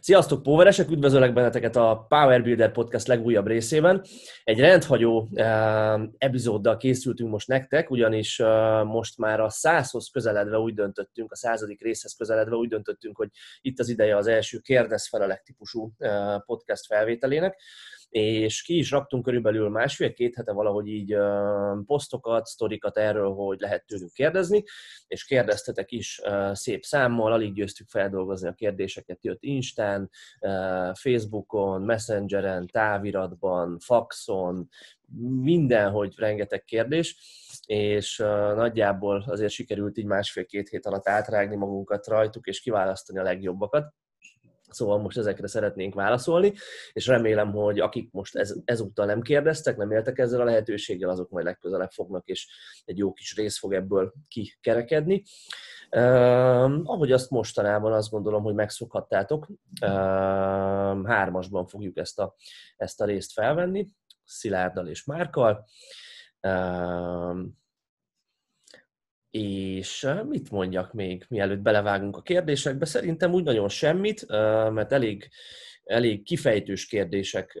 Sziasztok, Poweresek! Üdvözöllek benneteket a Power Builder Podcast legújabb részében. Egy rendhagyó uh, epizóddal készültünk most nektek, ugyanis uh, most már a százhoz közeledve úgy döntöttünk, a századik részhez közeledve úgy döntöttünk, hogy itt az ideje az első kérdez felelek típusú uh, podcast felvételének és ki is raktunk körülbelül másfél-két hete valahogy így posztokat, sztorikat erről, hogy lehet tőlünk kérdezni, és kérdeztetek is szép számmal, alig győztük feldolgozni a kérdéseket, jött Instán, Facebookon, Messengeren, táviratban, faxon, mindenhogy rengeteg kérdés, és nagyjából azért sikerült így másfél-két hét alatt átrágni magunkat rajtuk, és kiválasztani a legjobbakat. Szóval most ezekre szeretnénk válaszolni, és remélem, hogy akik most ez, ezúttal nem kérdeztek, nem éltek ezzel a lehetőséggel, azok majd legközelebb fognak, és egy jó kis rész fog ebből kikerekedni. Uh, ahogy azt mostanában azt gondolom, hogy megszokhattátok, uh, hármasban fogjuk ezt a, ezt a részt felvenni, Szilárddal és Márkal. Uh, és mit mondjak még, mielőtt belevágunk a kérdésekbe? Szerintem úgy nagyon semmit, mert elég, elég kifejtős kérdések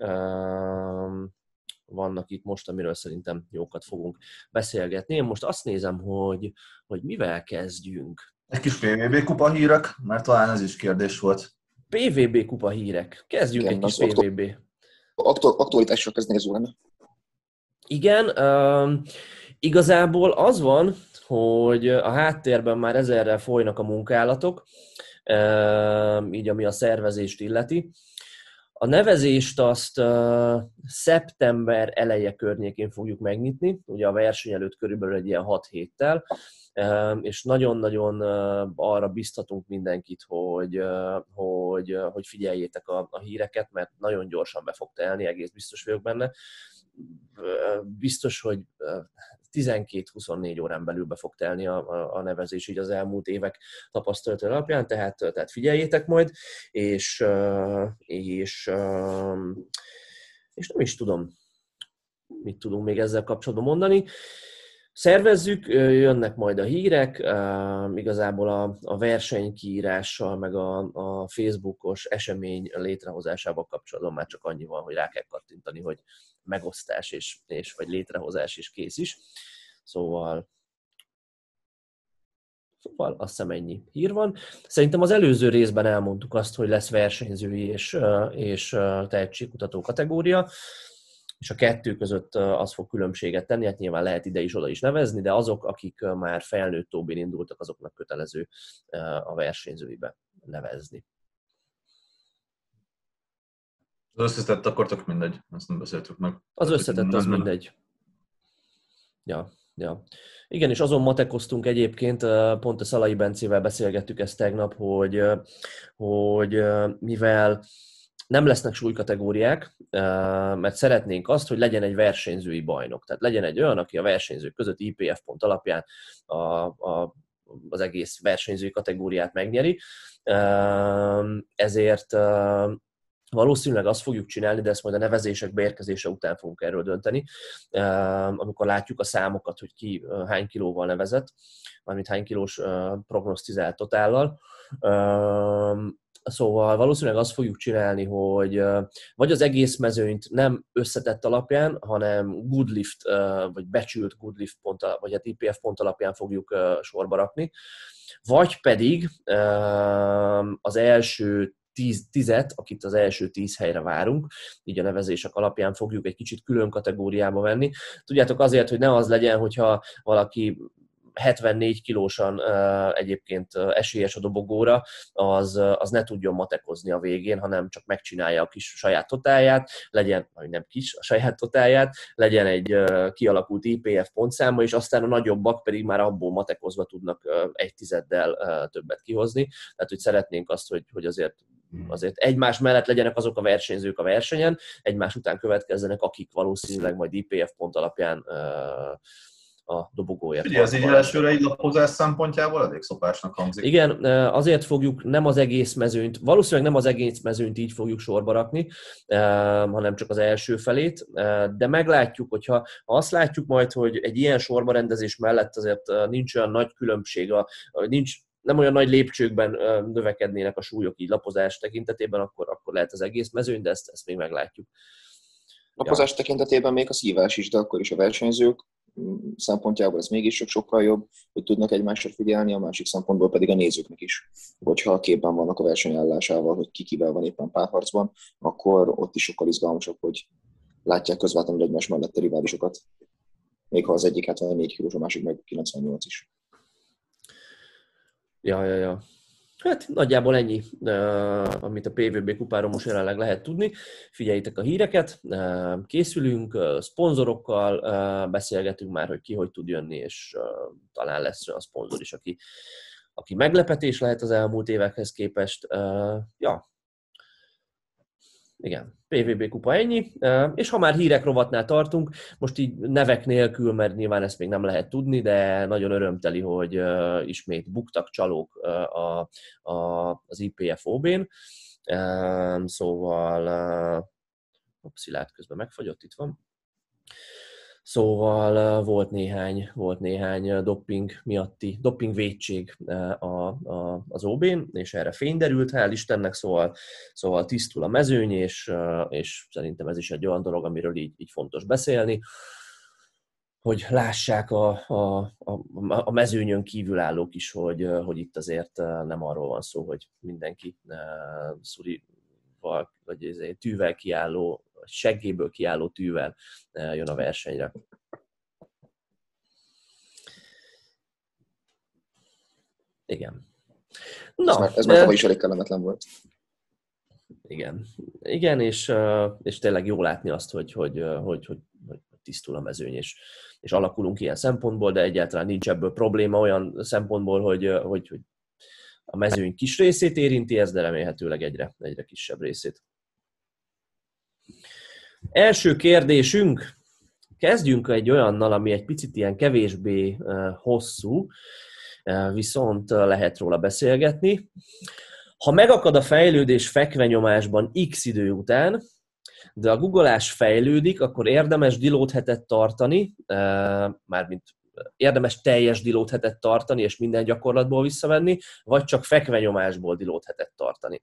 vannak itt most, amiről szerintem jókat fogunk beszélgetni. Én most azt nézem, hogy, hogy mivel kezdjünk. Egy kis PVB kupa hírek, mert talán ez is kérdés volt. PVB kupa hírek. Kezdjünk Igen, egy kis PVB. Aktualitásra kezd néző lenne. Igen, uh, igazából az van, hogy a háttérben már ezerrel folynak a munkálatok, így ami a szervezést illeti. A nevezést azt szeptember eleje környékén fogjuk megnyitni, ugye a verseny előtt körülbelül egy ilyen 6 héttel, és nagyon-nagyon arra biztatunk mindenkit, hogy, hogy, hogy figyeljétek a, a híreket, mert nagyon gyorsan be fog telni, egész biztos vagyok benne. Biztos, hogy 12-24 órán belül be fog telni a, a, nevezés így az elmúlt évek tapasztalat alapján, tehát, tehát figyeljétek majd, és, és, és nem is tudom, mit tudunk még ezzel kapcsolatban mondani. Szervezzük, jönnek majd a hírek, igazából a, a versenykiírással, meg a, a Facebookos esemény létrehozásával kapcsolatban már csak annyi van, hogy rá kell kattintani, hogy megosztás és, és vagy létrehozás is kész is. Szóval Szóval azt hiszem ennyi hír van. Szerintem az előző részben elmondtuk azt, hogy lesz versenyzői és, és tehetségkutató kategória és a kettő között az fog különbséget tenni, hát nyilván lehet ide is, oda is nevezni, de azok, akik már felnőtt tóbin indultak, azoknak kötelező a versenyzőibe nevezni. Az összetett akkor tök mindegy, ezt nem beszéltük meg. Az összetett az mindegy. Ja, ja. Igen, és azon matekoztunk egyébként, pont a Szalai Bencével beszélgettük ezt tegnap, hogy, hogy mivel nem lesznek súlykategóriák, mert szeretnénk azt, hogy legyen egy versenyzői bajnok. Tehát legyen egy olyan, aki a versenyzők között IPF pont alapján a, a, az egész versenyzői kategóriát megnyeri. Ezért Valószínűleg azt fogjuk csinálni, de ezt majd a nevezések beérkezése után fogunk erről dönteni, amikor látjuk a számokat, hogy ki hány kilóval nevezett, mármint hány kilós prognosztizált totállal. Szóval valószínűleg azt fogjuk csinálni, hogy vagy az egész mezőnyt nem összetett alapján, hanem goodlift, vagy becsült goodlift pont, vagy a TPF pont alapján fogjuk sorba rakni, vagy pedig az első tíz, tizet, akit az első tíz helyre várunk, így a nevezések alapján fogjuk egy kicsit külön kategóriába venni. Tudjátok azért, hogy ne az legyen, hogyha valaki 74 kilósan egyébként esélyes a dobogóra, az, az ne tudjon matekozni a végén, hanem csak megcsinálja a kis saját totáját, legyen, vagy nem kis, a saját totáját, legyen egy kialakult IPF pontszáma, és aztán a nagyobbak pedig már abból matekozva tudnak egy tizeddel többet kihozni. Tehát, hogy szeretnénk azt, hogy, hogy azért azért egymás mellett legyenek azok a versenyzők a versenyen, egymás után következzenek, akik valószínűleg majd IPF pont alapján a dobogóért. Ugye ez így elsőre egy lapozás szempontjából elég szopásnak hangzik. Igen, azért fogjuk nem az egész mezőnyt, valószínűleg nem az egész mezőnyt így fogjuk sorba rakni, hanem csak az első felét, de meglátjuk, hogyha azt látjuk majd, hogy egy ilyen sorba rendezés mellett azért nincs olyan nagy különbség, nincs nem olyan nagy lépcsőkben növekednének a súlyok így lapozás tekintetében, akkor, akkor lehet az egész mezőny, de ezt, ezt még meglátjuk. Lapozás ja. tekintetében még a szívás is, de akkor is a versenyzők mm, szempontjából ez mégis sok sokkal jobb, hogy tudnak egymásra figyelni, a másik szempontból pedig a nézőknek is. Hogyha a képben vannak a versenyállásával, hogy ki kivel van éppen párharcban, akkor ott is sokkal izgalmasabb, hogy látják közvetlenül egymás mellett a riválisokat. Még ha az egyik 74 kilós, a másik meg 98 is. Ja, ja, ja. Hát nagyjából ennyi, amit a PVB kupáról most jelenleg lehet tudni. Figyeljétek a híreket, készülünk, szponzorokkal beszélgetünk már, hogy ki hogy tud jönni, és talán lesz olyan szponzor is, aki, aki meglepetés lehet az elmúlt évekhez képest. Ja, igen, PVB kupa ennyi, és ha már hírek rovatnál tartunk, most így nevek nélkül, mert nyilván ezt még nem lehet tudni, de nagyon örömteli, hogy ismét buktak csalók a, a, az IPFOB-n, szóval, Szilárd közben megfagyott, itt van. Szóval volt néhány, volt néhány doping miatti, doping védség a, a, az ob és erre fény derült, hál' Istennek, szóval, szóval tisztul a mezőny, és, és szerintem ez is egy olyan dolog, amiről így, így fontos beszélni hogy lássák a, a, a, a mezőnyön kívülállók is, hogy, hogy itt azért nem arról van szó, hogy mindenki szurival, vagy tűvel kiálló seggéből kiálló tűvel eh, jön a versenyre. Igen. Na, ez már, ez már tavaly is elég kellemetlen volt. Igen, igen és, eh, és tényleg jó látni azt, hogy, hogy, eh, hogy, hogy, hogy tisztul a mezőny, és, és alakulunk ilyen szempontból, de egyáltalán nincs ebből probléma olyan szempontból, hogy, hogy, hogy a mezőny kis részét érinti ez, de remélhetőleg egyre, egyre kisebb részét. Első kérdésünk, kezdjünk egy olyannal, ami egy picit ilyen kevésbé hosszú, viszont lehet róla beszélgetni. Ha megakad a fejlődés fekvenyomásban x idő után, de a googleás fejlődik, akkor érdemes dilót hetet tartani, mármint érdemes teljes dilót hetet tartani, és minden gyakorlatból visszavenni, vagy csak fekvenyomásból dilót hetet tartani.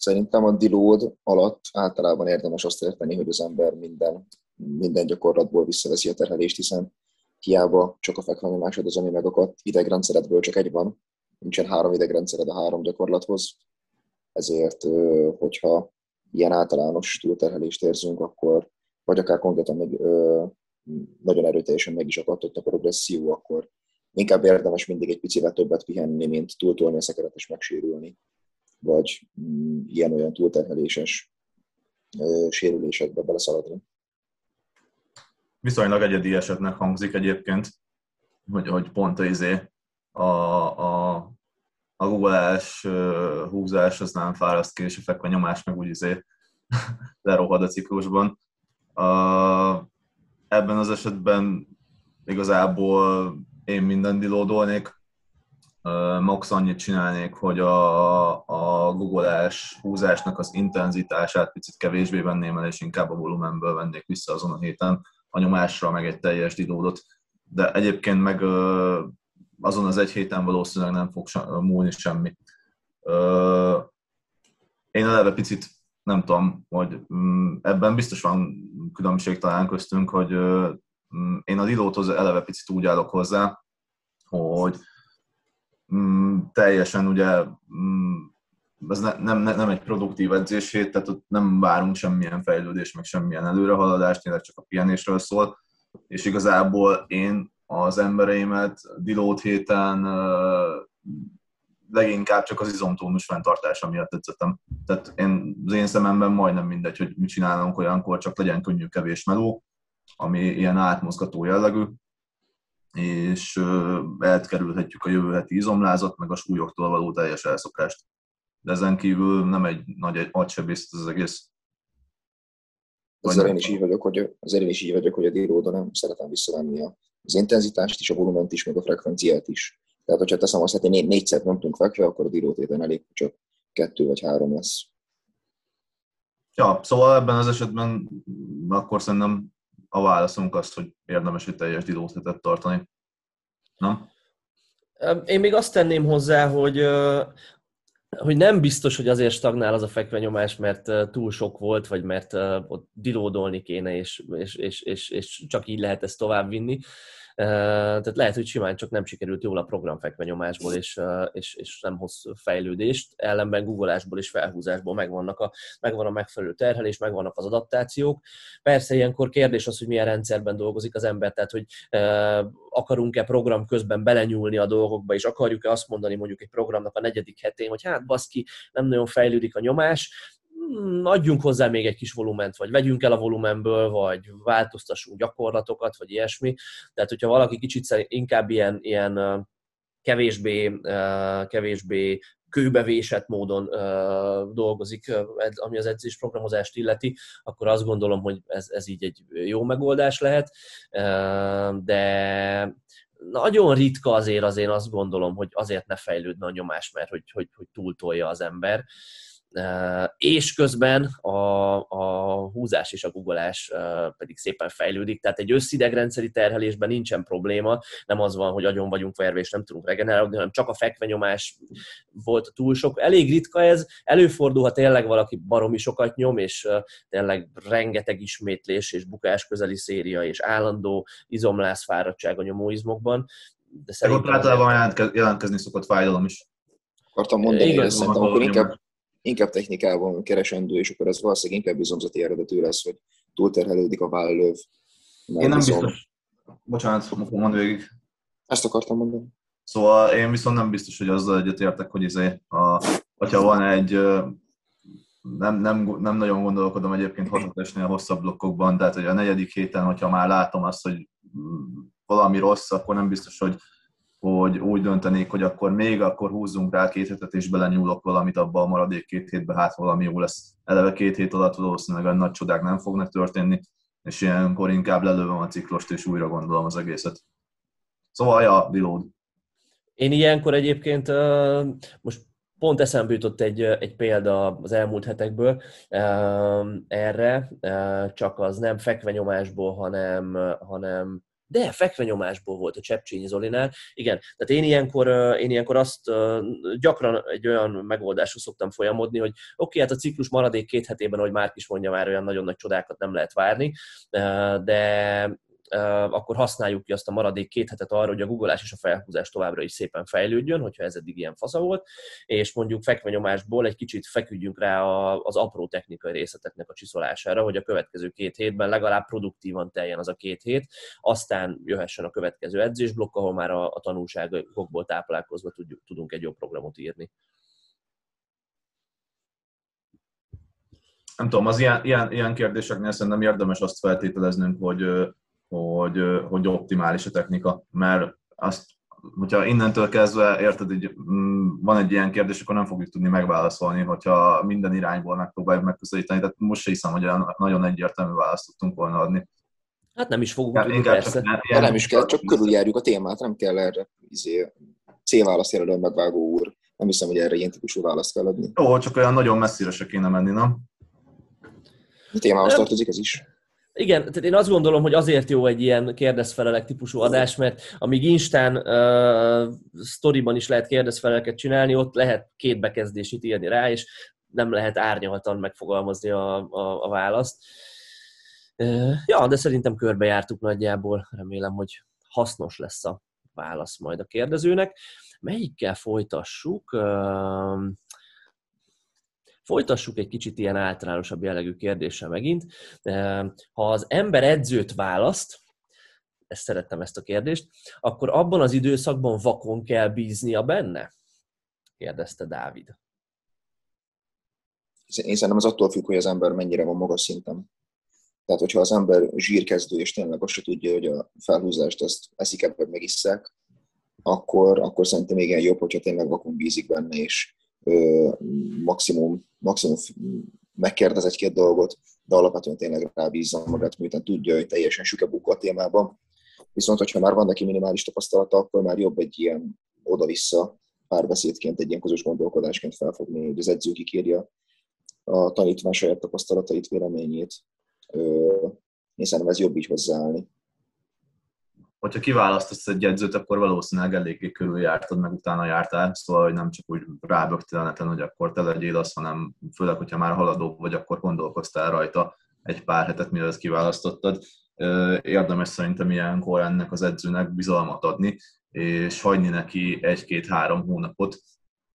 Szerintem a deload alatt általában érdemes azt érteni, hogy az ember minden, minden gyakorlatból visszaveszi a terhelést, hiszen hiába csak a fekvenyomásod az, ami megakadt, idegrendszeredből csak egy van, nincsen három idegrendszered a három gyakorlathoz, ezért, hogyha ilyen általános túlterhelést érzünk, akkor vagy akár konkrétan meg, nagyon erőteljesen meg is akadtott a progresszió, akkor inkább érdemes mindig egy picivel többet pihenni, mint túltolni a szekeret és megsérülni vagy mm, ilyen-olyan túlterheléses sérülésekbe beleszaladni. Viszonylag egyedi esetnek hangzik egyébként, hogy, hogy pont a, izé, a, a, a googleás húzás az nem fáraszt ki, és a fekve nyomás meg úgy izé lerohad a ciklusban. A, ebben az esetben igazából én minden dilódolnék, max annyit csinálnék, hogy a, a googleás húzásnak az intenzitását picit kevésbé venném el, és inkább a volumenből vennék vissza azon a héten a nyomásra, meg egy teljes dilódot. De egyébként meg azon az egy héten valószínűleg nem fog múlni semmi. Én eleve picit nem tudom, hogy mm, ebben biztos van különbség talán köztünk, hogy mm, én a dilóthoz eleve picit úgy állok hozzá, hogy mm, teljesen ugye mm, ez ne, nem, nem egy produktív edzését, tehát ott nem várunk semmilyen fejlődést, meg semmilyen előrehaladást, tényleg csak a pihenésről szól, és igazából én az embereimet dilót héten leginkább csak az izomtónus fenntartása miatt tetszettem. Tehát én, az én szememben majdnem mindegy, hogy mit csinálunk olyankor, csak legyen könnyű, kevés meló, ami ilyen átmozgató jellegű, és elkerülhetjük a jövő heti izomlázat, meg a súlyoktól való teljes elszokást. De ezen kívül nem egy nagy agysebészet az egész. Ezzel én is így vagyok, hogy, azért én is így vagyok, hogy a díróda nem szeretem visszavenni az intenzitást is, a volument is, meg a frekvenciát is. Tehát, hogyha teszem azt, hogy négyszer nem tudunk fekve, akkor a dírótéten elég, csak kettő vagy három lesz. Ja, szóval ebben az esetben akkor szerintem a válaszunk az, hogy érdemes egy teljes dilót tartani. Nem? Én még azt tenném hozzá, hogy hogy nem biztos, hogy azért stagnál az a fekvenyomás, mert túl sok volt, vagy mert ott dilódolni kéne, és, és, és, és, és csak így lehet ezt továbbvinni. Tehát lehet, hogy simán csak nem sikerült jól a programfekvenyomásból, és, és, és nem hoz fejlődést. Ellenben googleásból és felhúzásból megvannak a, megvan a megfelelő terhelés, megvannak az adaptációk. Persze ilyenkor kérdés az, hogy milyen rendszerben dolgozik az ember, tehát hogy akarunk-e program közben belenyúlni a dolgokba, és akarjuk-e azt mondani mondjuk egy programnak a negyedik hetén, hogy hát baszki, nem nagyon fejlődik a nyomás, adjunk hozzá még egy kis volument, vagy vegyünk el a volumenből, vagy változtassunk gyakorlatokat, vagy ilyesmi. Tehát, hogyha valaki kicsit inkább ilyen, ilyen kevésbé, kevésbé kőbevésett módon dolgozik, ami az edzés programozást illeti, akkor azt gondolom, hogy ez, ez így egy jó megoldás lehet, de nagyon ritka azért, azért azt gondolom, hogy azért ne fejlődne a nyomás, mert hogy, hogy, hogy túltolja az ember és közben a, a húzás és a googolás pedig szépen fejlődik, tehát egy összidegrendszeri terhelésben nincsen probléma, nem az van, hogy agyon vagyunk verve és nem tudunk regenerálni, hanem csak a fekvenyomás volt túl sok. Elég ritka ez, előfordul, ha tényleg valaki baromi sokat nyom, és tényleg rengeteg ismétlés és bukás közeli széria, és állandó izomlászfáradtság a nyomóizmokban. De szerintem... általában jelentkezni szokott fájdalom is. Akartam mondani, hogy szerintem akkor inkább inkább technikában keresendő, és akkor ez valószínűleg inkább bizomzati eredetű lesz, hogy túlterhelődik a vállöv. Én nem bizom. biztos. Bocsánat, akkor mondd végig. Ezt akartam mondani. Szóval én viszont nem biztos, hogy azzal egyetértek, hogy izé, a, hogyha van egy nem, nem, nem nagyon gondolkodom egyébként hatatesnél hosszabb blokkokban, tehát hogy a negyedik héten, hogyha már látom azt, hogy valami rossz, akkor nem biztos, hogy hogy úgy döntenék, hogy akkor még akkor húzzunk rá két hetet, és belenyúlok valamit abba a maradék két hétbe, hát valami jó lesz. Eleve két hét alatt valószínűleg a nagy csodák nem fognak történni, és ilyenkor inkább lelővem a ciklost, és újra gondolom az egészet. Szóval, ja, reload. Én ilyenkor egyébként most pont eszembe jutott egy, egy példa az elmúlt hetekből erre, csak az nem fekvenyomásból, hanem, hanem de fekvenyomásból volt a Csepcsényi Zolinál. Igen, tehát én ilyenkor, én ilyenkor azt gyakran egy olyan megoldásra szoktam folyamodni, hogy oké, okay, hát a ciklus maradék két hetében, ahogy Márk is mondja, már olyan nagyon nagy csodákat nem lehet várni, de akkor használjuk ki azt a maradék két hetet arra, hogy a googleás és a felhúzás továbbra is szépen fejlődjön, hogyha ez eddig ilyen fasza volt, és mondjuk fekvenyomásból egy kicsit feküdjünk rá az apró technikai részleteknek a csiszolására, hogy a következő két hétben legalább produktívan teljen az a két hét, aztán jöhessen a következő edzésblokk, ahol már a, a tanulságokból táplálkozva tudjuk, tudunk egy jobb programot írni. nem tudom, az ilyen, ilyen, ilyen kérdéseknél szerintem érdemes azt feltételeznünk, hogy hogy, hogy optimális a technika, mert azt, hogyha innentől kezdve, érted, így, mm, van egy ilyen kérdés, akkor nem fogjuk tudni megválaszolni, hogyha minden irányból megpróbáljuk megközelíteni, tehát most sem hiszem, hogy olyan nagyon egyértelmű választ tudtunk volna adni. Hát nem is fogunk tudni, persze. Csak, ilyen, nem is kell, csak körüljárjuk a témát, nem kell erre izé, C-választ jelölő megvágó úr. Nem hiszem, hogy erre ilyen típusú választ kell adni. Jó, csak olyan nagyon messzire se kéne menni, nem? A témához tartozik ez is. Igen, tehát én azt gondolom, hogy azért jó egy ilyen kérdezfelelek típusú adás, mert amíg Instán uh, sztoriban is lehet kérdezfeleleket csinálni, ott lehet két bekezdését írni rá, és nem lehet árnyaltan megfogalmazni a, a, a választ. Uh, ja, de szerintem körbejártuk nagyjából, remélem, hogy hasznos lesz a válasz majd a kérdezőnek. Melyikkel folytassuk? Uh, Folytassuk egy kicsit ilyen általánosabb jellegű kérdéssel megint. Ha az ember edzőt választ, ezt szerettem ezt a kérdést, akkor abban az időszakban vakon kell bíznia benne? kérdezte Dávid. Én szerintem az attól függ, hogy az ember mennyire van magas szinten. Tehát, hogyha az ember zsírkezdő, és tényleg azt se tudja, hogy a felhúzást ezt eszik ebből megisszák, akkor, akkor szerintem igen jobb, hogyha tényleg vakon bízik benne, és maximum, maximum megkérdez egy-két dolgot, de alapvetően tényleg rábízza magát, miután tudja, hogy teljesen süke a témában. Viszont, hogyha már van neki minimális tapasztalata, akkor már jobb egy ilyen oda-vissza párbeszédként, egy ilyen közös gondolkodásként felfogni, hogy az edző kikírja a tanítvány saját tapasztalatait, véleményét. Én szerintem ez jobb így hozzáállni. Hogyha kiválasztasz egy edzőt, akkor valószínűleg eléggé körüljártad, meg utána jártál, szóval hogy nem csak úgy rábögtelenetlen, hogy akkor te legyél az, hanem főleg, hogyha már haladó vagy, akkor gondolkoztál rajta egy pár hetet, mielőtt kiválasztottad. Érdemes szerintem ilyenkor ennek az edzőnek bizalmat adni, és hagyni neki egy-két-három hónapot,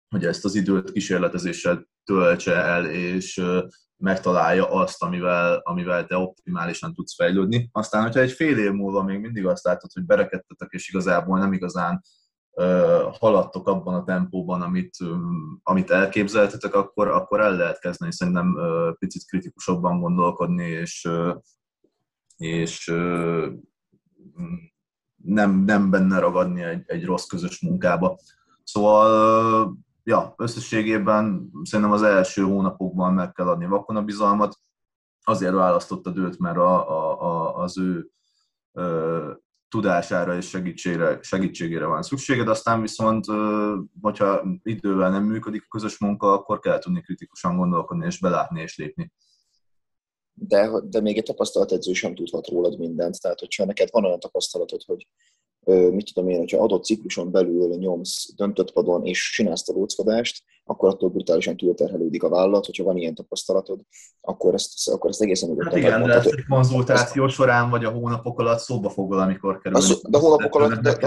hogy ezt az időt kísérletezéssel töltse el, és megtalálja azt, amivel, amivel te optimálisan tudsz fejlődni. Aztán, hogyha egy fél év múlva még mindig azt látod, hogy berekedtetek, és igazából nem igazán uh, haladtok abban a tempóban, amit, um, amit elképzeltetek, akkor, akkor el lehet kezdeni szerintem uh, picit kritikusabban gondolkodni, és, uh, és uh, nem, nem benne ragadni egy, egy rossz közös munkába. Szóval ja, összességében szerintem az első hónapokban meg kell adni vakon a bizalmat. Azért választottad őt, mert a, a, a, az ő ö, tudására és segítségére, segítségére van szükséged, aztán viszont, ö, hogyha idővel nem működik a közös munka, akkor kell tudni kritikusan gondolkodni és belátni és lépni. De, de még egy tapasztalt edző sem tudhat rólad mindent. Tehát, hogyha neked van olyan tapasztalatod, hogy mit tudom én, hogyha adott cikluson belül nyomsz döntött padon és csinálsz a lóckodást, akkor attól brutálisan túlterhelődik a vállalat, hogyha van ilyen tapasztalatod, akkor ezt, akkor ezt egészen hát igen, de ezt egy konzultáció ezt, során vagy a hónapok alatt szóba fog amikor kerül. De hónapok alatt, de, de,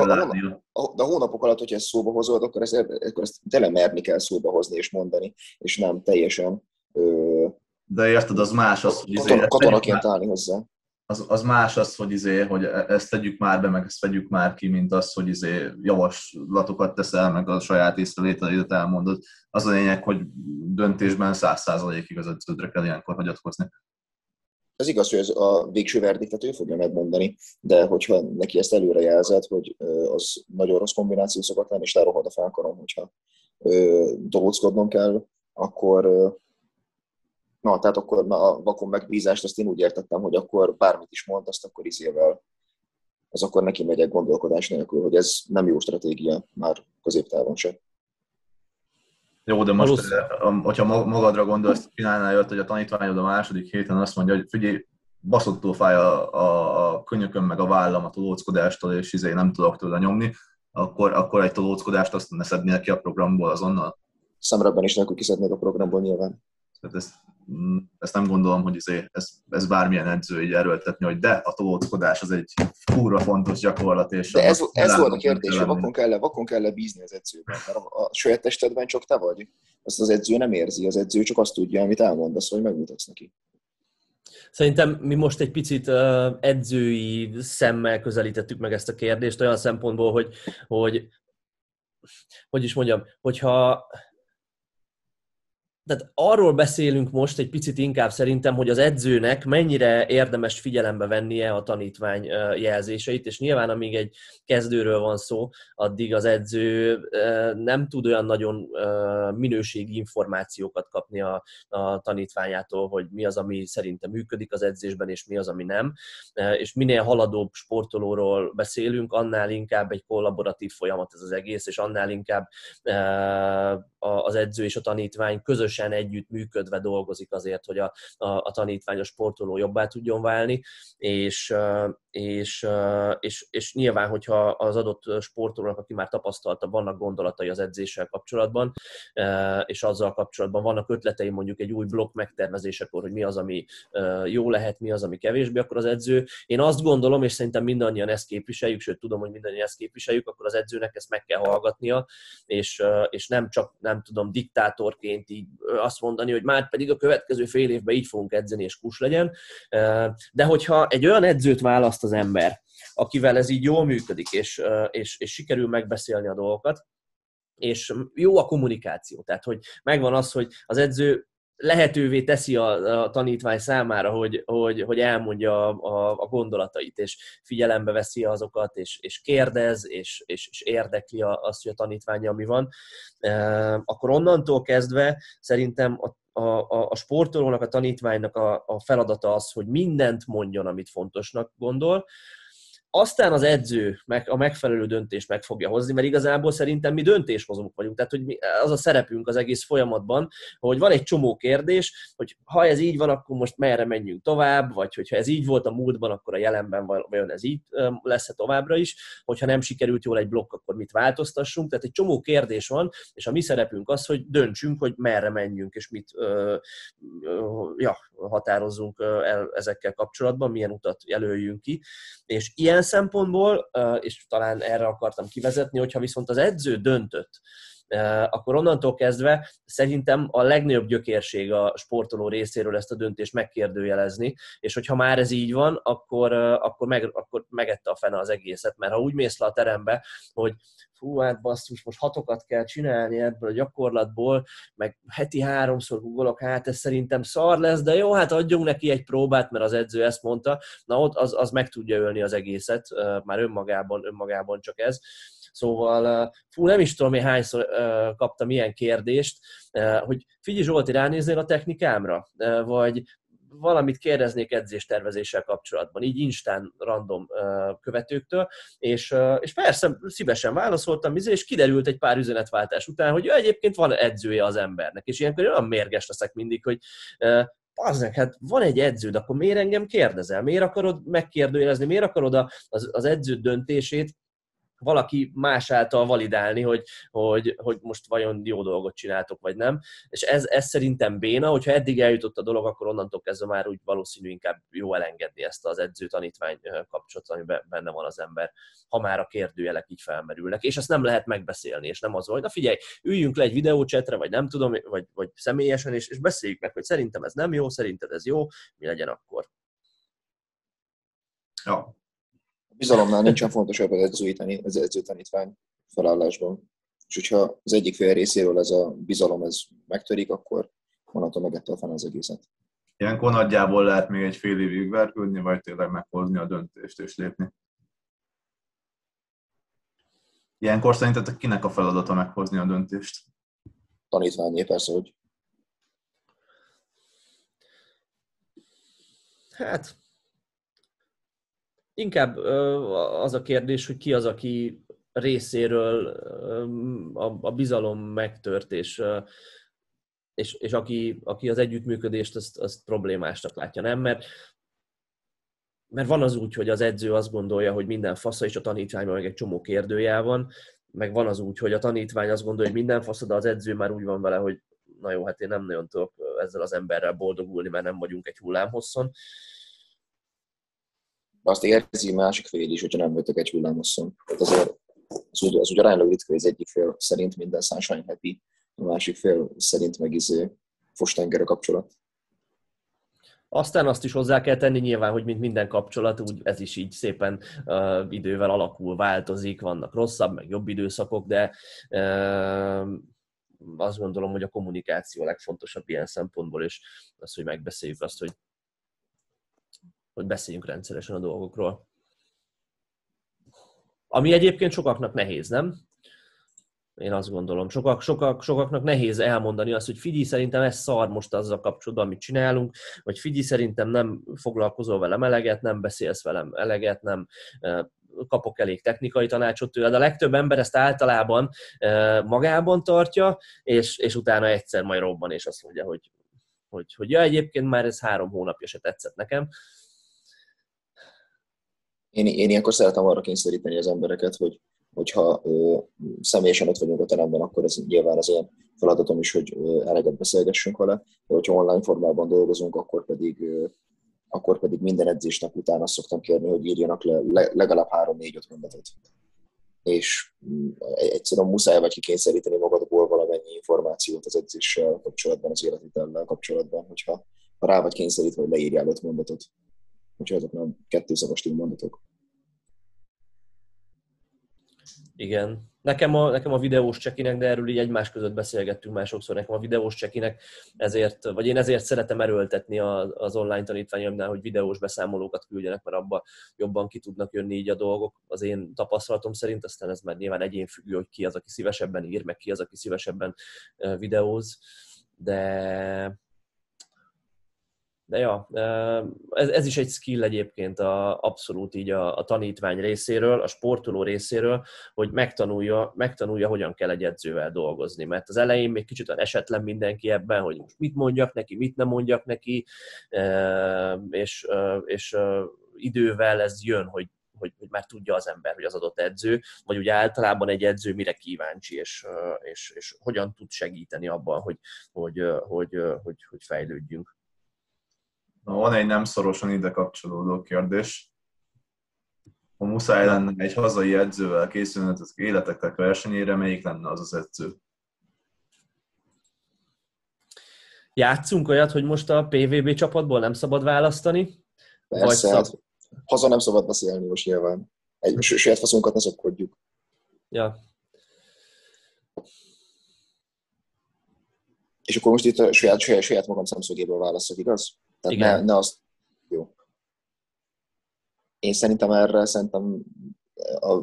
a, de a hónapok alatt, hogyha ezt szóba hozod, akkor ezt, akkor ezt tele merni kell szóba hozni és mondani, és nem teljesen ö, de érted, az más az, hogy katona, katonaként állni hozzá az, az más az, hogy, izé, hogy e, ezt tegyük már be, meg ezt vegyük már ki, mint az, hogy izé javaslatokat teszel, meg a saját észrevételeidet elmondod. Az a lényeg, hogy döntésben száz százalékig az edződre kell ilyenkor hagyatkozni. Ez igaz, hogy ez a végső verdiktet ő fogja megmondani, de hogyha neki ezt előre jelzed, hogy az nagyon rossz kombináció szokott lenni, és lerohad a felkarom, hogyha dolgozkodnom kell, akkor Na, tehát akkor na, a vakon megbízást, azt én úgy értettem, hogy akkor bármit is mond, azt akkor izével, az akkor neki megyek gondolkodás nélkül, hogy ez nem jó stratégia már középtávon se. Jó, de most, Valószín... Eh, hogyha magadra gondolsz, csinálnál jött, hogy a tanítványod a második héten azt mondja, hogy figyelj, baszottól fáj a, a, a könyökön meg a vállam a tolóckodástól, és izé nem tudok tőle nyomni, akkor, akkor egy tolóckodást azt ne szednél ki a programból azonnal? Szemrebben is nélkül kiszednék a programból nyilván. Tehát ezt, ezt nem gondolom, hogy ez, ez, ez bármilyen edző így erőltetni, hogy de a tolóckodás az egy fúra fontos gyakorlat. És de ez, ez volt a kérdés, hogy vakon kell, vakon kell bízni az edzőben, mert a, a saját testedben csak te vagy. Azt az edző nem érzi, az edző csak azt tudja, amit elmondasz, hogy megmutatsz neki. Szerintem mi most egy picit edzői szemmel közelítettük meg ezt a kérdést, olyan szempontból, hogy, hogy hogy is mondjam, hogyha tehát arról beszélünk most egy picit inkább szerintem, hogy az edzőnek mennyire érdemes figyelembe vennie a tanítvány jelzéseit, és nyilván amíg egy kezdőről van szó, addig az edző nem tud olyan nagyon minőségi információkat kapni a, a tanítványától, hogy mi az, ami szerintem működik az edzésben, és mi az, ami nem. És minél haladóbb sportolóról beszélünk, annál inkább egy kollaboratív folyamat ez az egész, és annál inkább az edző és a tanítvány közös közösen együtt működve dolgozik azért, hogy a, a, a tanítvány, a sportoló jobbá tudjon válni, és, és, és, és nyilván, hogyha az adott sportolónak, aki már tapasztalta, vannak gondolatai az edzéssel kapcsolatban, és azzal kapcsolatban vannak ötletei mondjuk egy új blokk megtervezésekor, hogy mi az, ami jó lehet, mi az, ami kevésbé, akkor az edző, én azt gondolom, és szerintem mindannyian ezt képviseljük, sőt tudom, hogy mindannyian ezt képviseljük, akkor az edzőnek ezt meg kell hallgatnia, és, és nem csak, nem tudom, diktátorként így azt mondani, hogy már pedig a következő fél évben így fogunk edzeni, és kus legyen. De hogyha egy olyan edzőt választ az ember, akivel ez így jól működik, és, és, és sikerül megbeszélni a dolgokat, és jó a kommunikáció, tehát hogy megvan az, hogy az edző lehetővé teszi a, a tanítvány számára, hogy, hogy, hogy elmondja a, a, a gondolatait, és figyelembe veszi azokat, és, és kérdez, és, és, és érdekli azt, hogy a tanítványa mi van, akkor onnantól kezdve szerintem a, a, a sportolónak, a tanítványnak a, a feladata az, hogy mindent mondjon, amit fontosnak gondol, aztán az edző meg, a megfelelő döntést meg fogja hozni, mert igazából szerintem mi döntéshozók vagyunk. Tehát, hogy mi, az a szerepünk az egész folyamatban, hogy van egy csomó kérdés, hogy ha ez így van, akkor most merre menjünk tovább, vagy hogyha ez így volt a múltban, akkor a jelenben vajon ez így lesz-e továbbra is, hogyha nem sikerült jól egy blokk, akkor mit változtassunk. Tehát egy csomó kérdés van, és a mi szerepünk az, hogy döntsünk, hogy merre menjünk, és mit ö, ö, ja, határozzunk el ezekkel kapcsolatban, milyen utat jelöljünk ki. És ilyen szempontból, és talán erre akartam kivezetni, hogyha viszont az edző döntött, akkor onnantól kezdve szerintem a legnagyobb gyökérség a sportoló részéről ezt a döntést megkérdőjelezni, és hogyha már ez így van, akkor, akkor, meg, akkor megette a fene az egészet, mert ha úgy mész le a terembe, hogy fú, hát basszus, most hatokat kell csinálni ebből a gyakorlatból, meg heti háromszor googolok, hát ez szerintem szar lesz, de jó, hát adjunk neki egy próbát, mert az edző ezt mondta, na ott az, az meg tudja ölni az egészet, már önmagában, önmagában csak ez. Szóval, fú, nem is tudom, én hányszor kaptam ilyen kérdést, hogy figyelj Zsolti, ránéznél a technikámra? Vagy valamit kérdeznék edzéstervezéssel kapcsolatban, így instán random követőktől, és, és persze szívesen válaszoltam, és kiderült egy pár üzenetváltás után, hogy egyébként van edzője az embernek, és ilyenkor olyan mérges leszek mindig, hogy Bazdnek, hát van egy edződ, akkor miért engem kérdezel? Miért akarod megkérdőjelezni? Miért akarod az, az edző döntését valaki más által validálni, hogy, hogy, hogy most vajon jó dolgot csináltok, vagy nem. És ez, ez szerintem béna, hogyha eddig eljutott a dolog, akkor onnantól kezdve már úgy valószínű inkább jó elengedni ezt az edző-tanítvány kapcsolatot, ami benne van az ember, ha már a kérdőjelek így felmerülnek. És ezt nem lehet megbeszélni, és nem az, hogy na figyelj, üljünk le egy videócsetre, vagy nem tudom, vagy, vagy személyesen, és, és beszéljük meg, hogy szerintem ez nem jó, szerinted ez jó, mi legyen akkor. Ja, a bizalomnál nincsen fontosabb az edzői az edzőtanítvány felállásban. És hogyha az egyik fél részéről ez a bizalom ez megtörik, akkor onnantól megette a fel az egészet. Ilyenkor nagyjából lehet még egy fél évig vergődni, vagy tényleg meghozni a döntést és lépni. Ilyenkor szerintetek kinek a feladata meghozni a döntést? Tanítványé persze, hogy. Hát, Inkább az a kérdés, hogy ki az, aki részéről a, bizalom megtört, és, és, és aki, aki az együttműködést azt, azt problémásnak látja, nem? Mert, mert van az úgy, hogy az edző azt gondolja, hogy minden fasza, és a tanítványban meg egy csomó kérdőjel van, meg van az úgy, hogy a tanítvány azt gondolja, hogy minden fasza, de az edző már úgy van vele, hogy na jó, hát én nem nagyon tudok ezzel az emberrel boldogulni, mert nem vagyunk egy hullámhosszon azt érzi másik fél is, hogyha nem voltak egy hullámosszon. Tehát azért az úgy, az úgy aránylag ritka, hogy az egyik fél szerint minden sunshine happy, a másik fél szerint meg izé fostenger a kapcsolat. Aztán azt is hozzá kell tenni nyilván, hogy mint minden kapcsolat, úgy ez is így szépen uh, idővel alakul, változik, vannak rosszabb, meg jobb időszakok, de uh, azt gondolom, hogy a kommunikáció a legfontosabb ilyen szempontból, és az, hogy megbeszéljük azt, hogy hogy beszéljünk rendszeresen a dolgokról. Ami egyébként sokaknak nehéz, nem? Én azt gondolom. Sokak, sokak, sokaknak nehéz elmondani azt, hogy figyelj, szerintem ez szar most azzal kapcsolatban, amit csinálunk, vagy figyelj, szerintem nem foglalkozol velem eleget, nem beszélsz velem eleget, nem kapok elég technikai tanácsot tőle, de a legtöbb ember ezt általában magában tartja, és, és utána egyszer majd robban, és azt mondja, hogy, hogy, hogy ja, egyébként már ez három hónapja se tetszett nekem, én, én ilyenkor szeretem arra kényszeríteni az embereket, hogy hogyha ö, személyesen ott vagyunk a teremben, akkor ez nyilván az én feladatom is, hogy ö, eleget beszélgessünk vele, de hogyha online formában dolgozunk, akkor pedig, ö, akkor pedig minden edzésnek után azt szoktam kérni, hogy írjanak le, le legalább három-négy-öt mondatot. És mm, egyszerűen muszáj vagy kikényszeríteni magadból valamennyi információt az edzéssel kapcsolatban, az életvitellel kapcsolatban, hogyha ha rá vagy kényszerítve, hogy leírjál öt mondatot úgyhogy ezek nem kettőszavas mondatok. Igen. Nekem a, nekem a videós csekinek, de erről így egymás között beszélgettünk már sokszor, nekem a videós csekinek ezért, vagy én ezért szeretem erőltetni az online tanítványomnál, hogy videós beszámolókat küldjenek, mert abban jobban ki tudnak jönni így a dolgok. Az én tapasztalatom szerint, aztán ez már nyilván egyénfüggő, hogy ki az, aki szívesebben ír, meg ki az, aki szívesebben videóz, de de ja, ez, ez is egy skill egyébként a, abszolút így a, a tanítvány részéről, a sportoló részéről, hogy megtanulja, megtanulja, hogyan kell egy edzővel dolgozni. Mert az elején még kicsit esetlen mindenki ebben, hogy most mit mondjak neki, mit nem mondjak neki, és, és idővel ez jön, hogy hogy, hogy már tudja az ember, hogy az adott edző, vagy ugye általában egy edző mire kíváncsi, és, és, és hogyan tud segíteni abban, hogy, hogy, hogy, hogy, hogy fejlődjünk. Na, van egy nem szorosan ide kapcsolódó kérdés. Ha muszáj lenne egy hazai edzővel készülni az életeknek versenyére, melyik lenne az az edző? Játszunk olyat, hogy most a PVB csapatból nem szabad választani? Persze, vagy szab... haza nem szabad beszélni most nyilván. Egy saját faszunkat ne szokkodjuk. Ja. És akkor most itt a saját, saját, saját magam szemszögéből válaszok, igaz? Tehát Igen. Ne, ne azt... Jó. Én szerintem erre szerintem a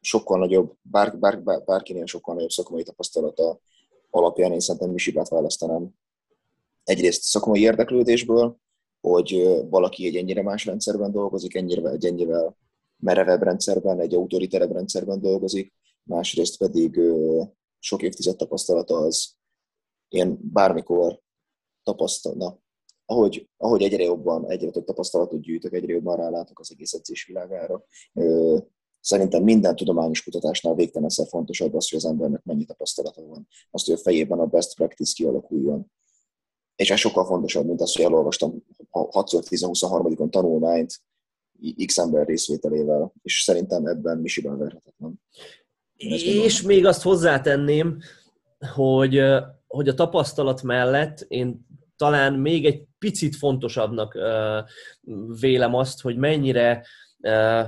sokkal nagyobb, bár, bár, bár, bárkinél sokkal nagyobb szakmai tapasztalata alapján én szerintem Misibát választanám. Egyrészt szakmai érdeklődésből, hogy valaki egy ennyire más rendszerben dolgozik, ennyire, egy ennyire merevebb rendszerben, egy autoriterebb rendszerben dolgozik, másrészt pedig sok évtized tapasztalata az én bármikor tapasztalna, ahogy, ahogy egyre jobban, egyre több tapasztalatot gyűjtök, egyre jobban rálátok az egész edzés világára. Szerintem minden tudományos kutatásnál végtelenszer fontosabb az, hogy az embernek mennyi tapasztalata van. Azt, hogy a fejében a best practice kialakuljon. És ez sokkal fontosabb, mint az, hogy elolvastam 6-10-23-on tanulmányt X ember részvételével, és szerintem ebben Misiben verhetetlen. És még azt hozzátenném, hogy, hogy a tapasztalat mellett én talán még egy picit fontosabbnak vélem azt, hogy mennyire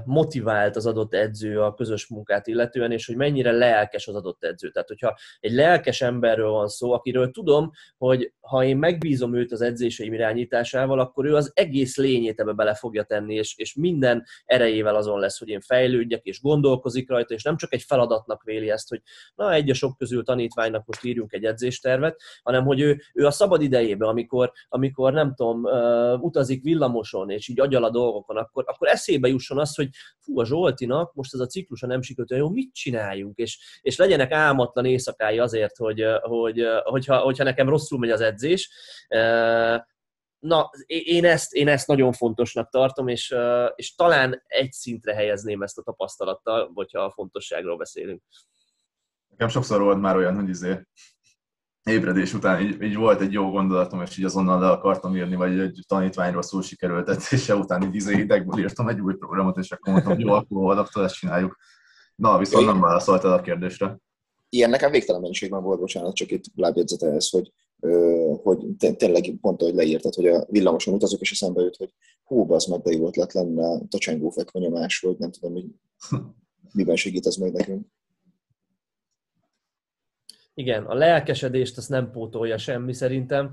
motivált az adott edző a közös munkát illetően, és hogy mennyire lelkes az adott edző. Tehát, hogyha egy lelkes emberről van szó, akiről tudom, hogy ha én megbízom őt az edzéseim irányításával, akkor ő az egész lényét ebbe bele fogja tenni, és, és minden erejével azon lesz, hogy én fejlődjek, és gondolkozik rajta, és nem csak egy feladatnak véli ezt, hogy na, egy a sok közül tanítványnak most írjunk egy edzéstervet, hanem hogy ő, ő a szabad idejében, amikor, amikor nem tudom, utazik villamoson, és így agyal a dolgokon, akkor, akkor eszébe jut jusson az, hogy fú, a Zsoltinak most ez a ciklusa nem sikerült, jó, mit csináljunk, és, és legyenek álmatlan éjszakái azért, hogy, hogy hogyha, hogyha nekem rosszul megy az edzés, Na, én ezt, én ezt nagyon fontosnak tartom, és, és talán egy szintre helyezném ezt a tapasztalattal, hogyha a fontosságról beszélünk. Nekem sokszor volt már olyan, hogy izé, ébredés után így, így, volt egy jó gondolatom, és így azonnal le akartam írni, vagy egy tanítványról szó sikerült edzése után így izé idegből írtam egy új programot, és akkor mondtam, hogy jó, akkor holnaptól ezt csináljuk. Na, viszont nem válaszoltál a kérdésre. Ilyen nekem végtelen mennyiségben volt, bocsánat, csak itt lábjegyzete ez, hogy, hogy tényleg pont ahogy leírtad, hogy a villamoson utazok, és eszembe jut, hogy hú, az meg de jó ötlet lenne tacsengó fekvanyomás, vagy nem tudom, hogy miben segít ez majd nekünk. Igen, a lelkesedést azt nem pótolja semmi szerintem.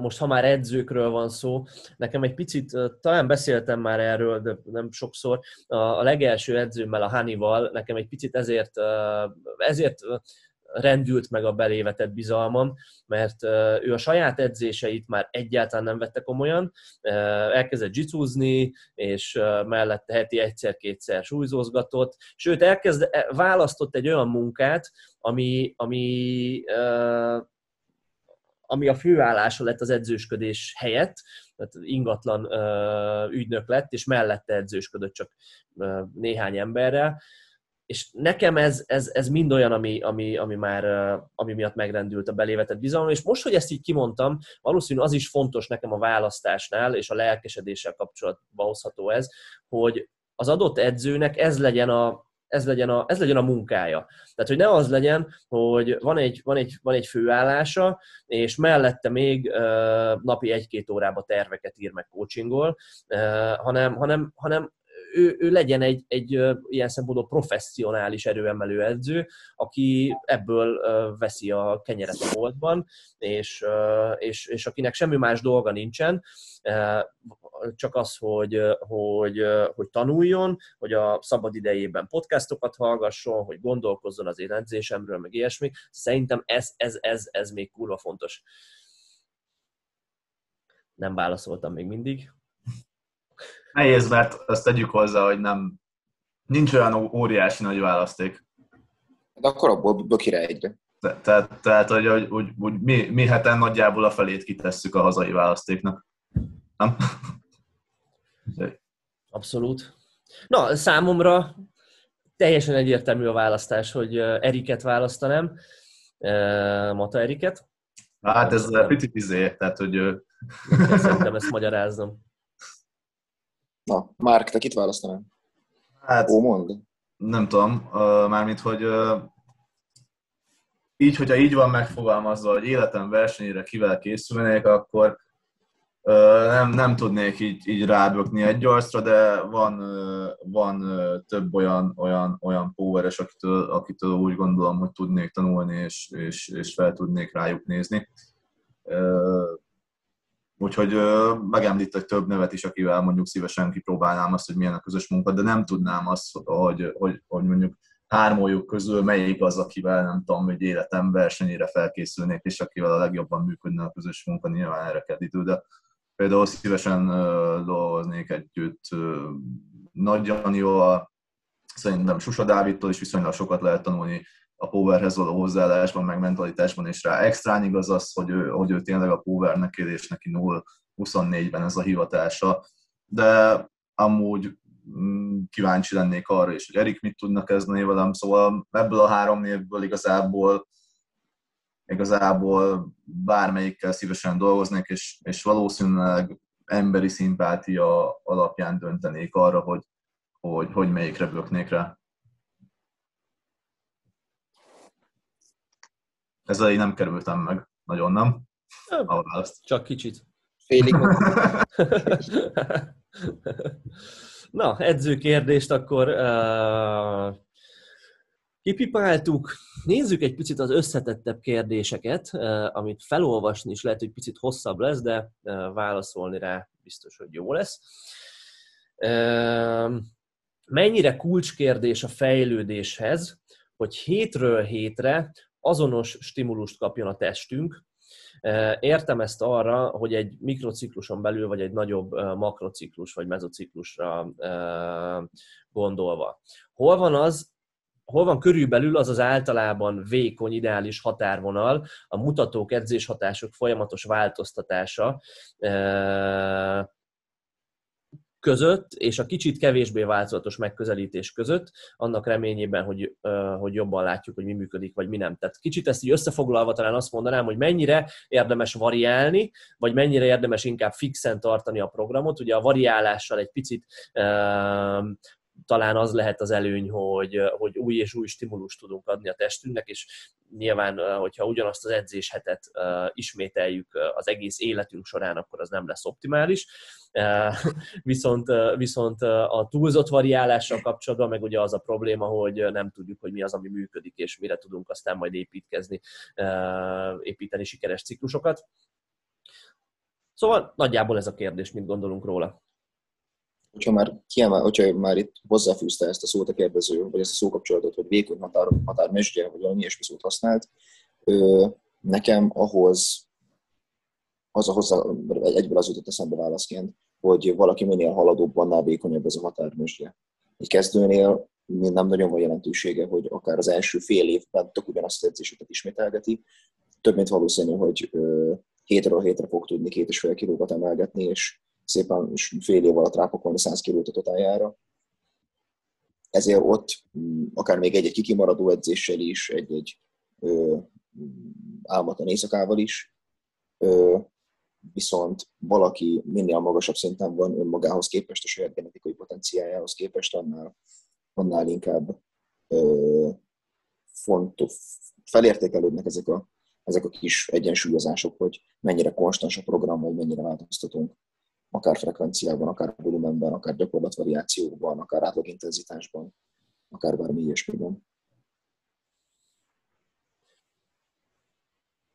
Most, ha már edzőkről van szó, nekem egy picit, talán beszéltem már erről, de nem sokszor, a legelső edzőmmel, a Hanival, nekem egy picit ezért, ezért rendült meg a belévetett bizalmam, mert ő a saját edzéseit már egyáltalán nem vette komolyan, elkezdett jitsúzni, és mellette heti egyszer-kétszer súlyzózgatott, sőt elkezd, e, választott egy olyan munkát, ami, ami ami a főállása lett az edzősködés helyett, tehát ingatlan ügynök lett, és mellette edzősködött csak néhány emberrel, és nekem ez, ez, ez mind olyan, ami, ami, ami már ami miatt megrendült a belévetett bizalom, és most, hogy ezt így kimondtam, valószínű az is fontos nekem a választásnál, és a lelkesedéssel kapcsolatba hozható ez, hogy az adott edzőnek ez legyen a, ez legyen, a, ez legyen a munkája. Tehát, hogy ne az legyen, hogy van egy, van egy, van egy főállása, és mellette még uh, napi egy-két órába terveket ír meg coachingol, uh, hanem, hanem, hanem ő, ő legyen egy, egy ilyen szempontból professzionális erőemelő edző, aki ebből veszi a kenyeret a boltban, és, és, és akinek semmi más dolga nincsen, csak az, hogy, hogy, hogy tanuljon, hogy a szabad idejében podcastokat hallgasson, hogy gondolkozzon az én edzésemről, meg ilyesmi. Szerintem ez, ez, ez, ez még kurva fontos. Nem válaszoltam még mindig. Nehéz, mert azt tegyük hozzá, hogy nem, nincs olyan óriási nagy választék. De akkor abból bökire egyre. Tehát, tehát hogy, hogy, hogy, hogy mi, mi heten nagyjából a felét kitesszük a hazai választéknak. Nem? Abszolút. Na, számomra teljesen egyértelmű a választás, hogy Eriket választanám, Mata Eriket. Hát ez picit izé, tehát hogy... Szerintem ezt magyaráznom. Na, Márk, te kit választanál? Hát, Ó, mond. Nem tudom, mármint, hogy így, hogyha így van megfogalmazva, hogy életem versenyére kivel készülnék, akkor nem, nem tudnék így, így rábökni egy gyorsra, de van, van több olyan, olyan, olyan poweres, akitől, akitől úgy gondolom, hogy tudnék tanulni, és, és, és fel tudnék rájuk nézni. Úgyhogy megemlítek több nevet is, akivel mondjuk szívesen kipróbálnám azt, hogy milyen a közös munka, de nem tudnám azt, hogy, hogy, hogy mondjuk hármójuk közül melyik az, akivel nem tudom, hogy életem versenyére felkészülnék, és akivel a legjobban működne a közös munka, nyilván erre kell idő, de például szívesen dolgoznék együtt Nagy Janival, szerintem Susa Dávidtól is viszonylag sokat lehet tanulni a Powerhez való hozzáállásban, meg mentalitásban, és rá extrán igaz az, hogy ő, hogy ő tényleg a Powernek él, és neki 0-24-ben ez a hivatása. De amúgy mm, kíváncsi lennék arra is, hogy Erik mit tudna kezdeni velem, szóval ebből a három névből igazából igazából bármelyikkel szívesen dolgoznék, és, és valószínűleg emberi szimpátia alapján döntenék arra, hogy, hogy, hogy melyikre böknék rá. Ezzel én nem kerültem meg, nagyon nem. A választ. Csak kicsit. Félig. Na, edző kérdést akkor uh, kipipáltuk. Nézzük egy picit az összetettebb kérdéseket, uh, amit felolvasni is lehet, hogy picit hosszabb lesz, de uh, válaszolni rá biztos, hogy jó lesz. Uh, mennyire kulcskérdés a fejlődéshez, hogy hétről hétre azonos stimulust kapjon a testünk. Értem ezt arra, hogy egy mikrocikluson belül, vagy egy nagyobb makrociklus, vagy mezociklusra gondolva. Hol van az, hol van körülbelül az az általában vékony, ideális határvonal, a mutatók, edzéshatások folyamatos változtatása között, és a kicsit kevésbé változatos megközelítés között, annak reményében, hogy, hogy jobban látjuk, hogy mi működik, vagy mi nem. Tehát kicsit ezt így összefoglalva talán azt mondanám, hogy mennyire érdemes variálni, vagy mennyire érdemes inkább fixen tartani a programot. Ugye a variálással egy picit talán az lehet az előny, hogy, hogy új és új stimulust tudunk adni a testünknek, és nyilván, hogyha ugyanazt az edzéshetet ismételjük az egész életünk során, akkor az nem lesz optimális. Viszont, viszont a túlzott variálással kapcsolatban meg ugye az a probléma, hogy nem tudjuk, hogy mi az, ami működik, és mire tudunk aztán majd építkezni, építeni sikeres ciklusokat. Szóval nagyjából ez a kérdés, mit gondolunk róla hogyha már, kiemel, hogyha már itt hozzáfűzte ezt a szót a kérdező, vagy ezt a szókapcsolatot, hogy vékony határ, határmesdje, vagy valami ilyesmi szót használt, ö, nekem ahhoz az a hozzá, egyből az jutott eszembe válaszként, hogy valaki minél haladóbb, annál vékonyabb ez a határmesdje. Egy kezdőnél nem nagyon van jelentősége, hogy akár az első fél évben tök ugyanazt az edzéseket ismételgeti. Több mint valószínű, hogy ö, hétről hétre fog tudni két és fél kilókat emelgetni, és szépen és fél év alatt rápakolni 100 kilót a totáljára. Ezért ott mm, akár még egy-egy kikimaradó edzéssel is, egy-egy álmatlan éjszakával is, ö, viszont valaki minél magasabb szinten van önmagához képest, a saját genetikai potenciájához képest, annál, annál inkább ö, fontos, felértékelődnek ezek a, ezek a kis egyensúlyozások, hogy mennyire konstans a program, vagy mennyire változtatunk akár frekvenciában, akár volumenben, akár gyakorlatvariációkban, akár átlagintenzitásban, akár bármi ilyesmiben.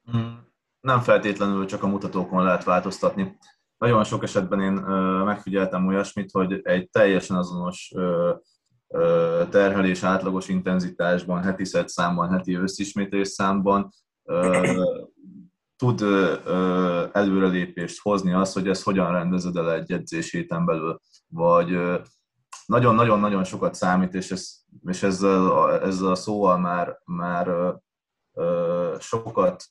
Hmm, nem feltétlenül csak a mutatókon lehet változtatni. Nagyon sok esetben én megfigyeltem olyasmit, hogy egy teljesen azonos terhelés átlagos intenzitásban, heti szett számban, heti összismétlés számban tud előrelépést hozni az, hogy ezt hogyan rendezed el egy edzés héten belül, vagy nagyon-nagyon-nagyon sokat számít, és, ez, és ezzel, ezzel a szóval már, már sokat,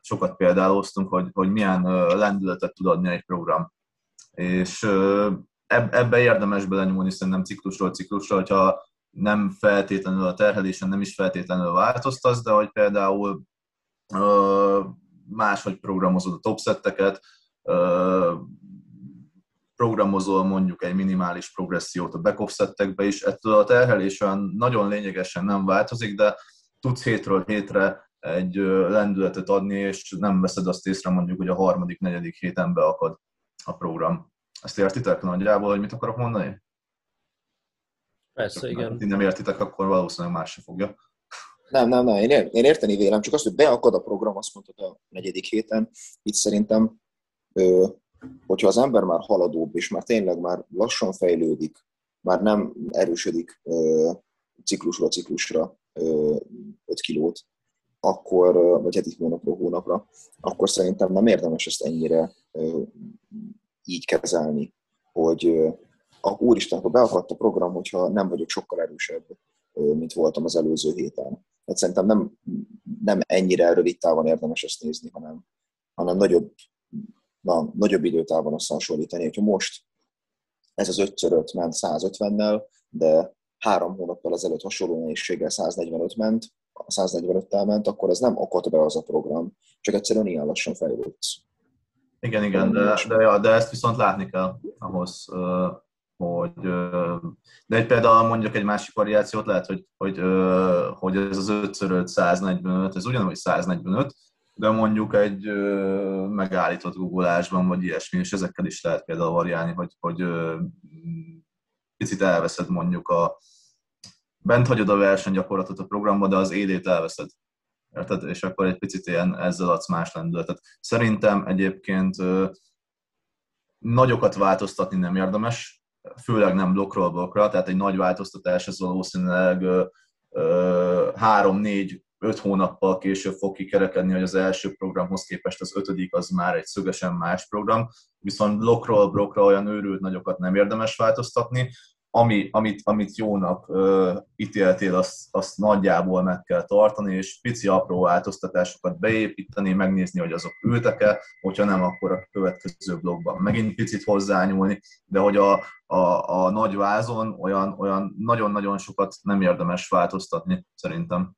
sokat példáloztunk, hogy, hogy milyen lendületet tud adni egy program. És ebbe érdemes belenyúlni szerintem ciklusról ciklusra, hogyha nem feltétlenül a terhelésen nem is feltétlenül változtasz, de hogy például máshogy programozod a topsetteket, programozol mondjuk egy minimális progressziót a back settekbe is, ettől a terhelés olyan nagyon lényegesen nem változik, de tudsz hétről hétre egy lendületet adni, és nem veszed azt észre mondjuk, hogy a harmadik, negyedik héten beakad a program. Ezt értitek nagyjából, hogy mit akarok mondani? Persze, Csak igen. Ha nem értitek, akkor valószínűleg más se fogja. Nem, nem, nem, én, én érteni vélem, csak azt, hogy beakad a program, azt mondtad a negyedik héten, itt szerintem, ö, hogyha az ember már haladóbb, és már tényleg már lassan fejlődik, már nem erősödik ö, ciklusra ciklusra ö, 5 kilót, akkor, vagy hetik hónapról hónapra, akkor szerintem nem érdemes ezt ennyire ö, így kezelni, hogy ö, a, úristen, akkor beakadt a program, hogyha nem vagyok sokkal erősebb, mint voltam az előző héten. Hát szerintem nem, nem ennyire rövid távon érdemes ezt nézni, hanem, hanem nagyobb, na, nagyobb időtávon összehasonlítani. Hogyha most ez az 5x5 ment 150-nel, de három hónappal ezelőtt hasonló nehézséggel 145 ment, 145-tel ment, akkor ez nem akadt be az a program, csak egyszerűen ilyen lassan fejlődsz. Igen, igen, de, de, de ezt viszont látni kell ahhoz, hogy de egy például mondjuk egy másik variációt lehet, hogy, hogy, hogy ez az 5 145, ez ugyanúgy 145, de mondjuk egy megállított googolásban, vagy ilyesmi, és ezekkel is lehet például variálni, hogy, hogy picit elveszed mondjuk a bent hagyod a versenygyakorlatot a programba, de az édét elveszed. Érted? És akkor egy picit ilyen ezzel adsz más lendületet. Szerintem egyébként nagyokat változtatni nem érdemes, főleg nem blokkról blokkra, tehát egy nagy változtatás ez valószínűleg három, négy, öt hónappal később fog kikerekedni, hogy az első programhoz képest az ötödik az már egy szögesen más program, viszont blokkról blokkra olyan őrült nagyokat nem érdemes változtatni, ami, amit, amit jónak ö, ítéltél, azt, azt nagyjából meg kell tartani, és pici apró változtatásokat beépíteni, megnézni, hogy azok ültek-e, hogyha nem, akkor a következő blogban megint picit hozzányúlni, de hogy a, a, a nagy vázon olyan, olyan nagyon-nagyon sokat nem érdemes változtatni, szerintem.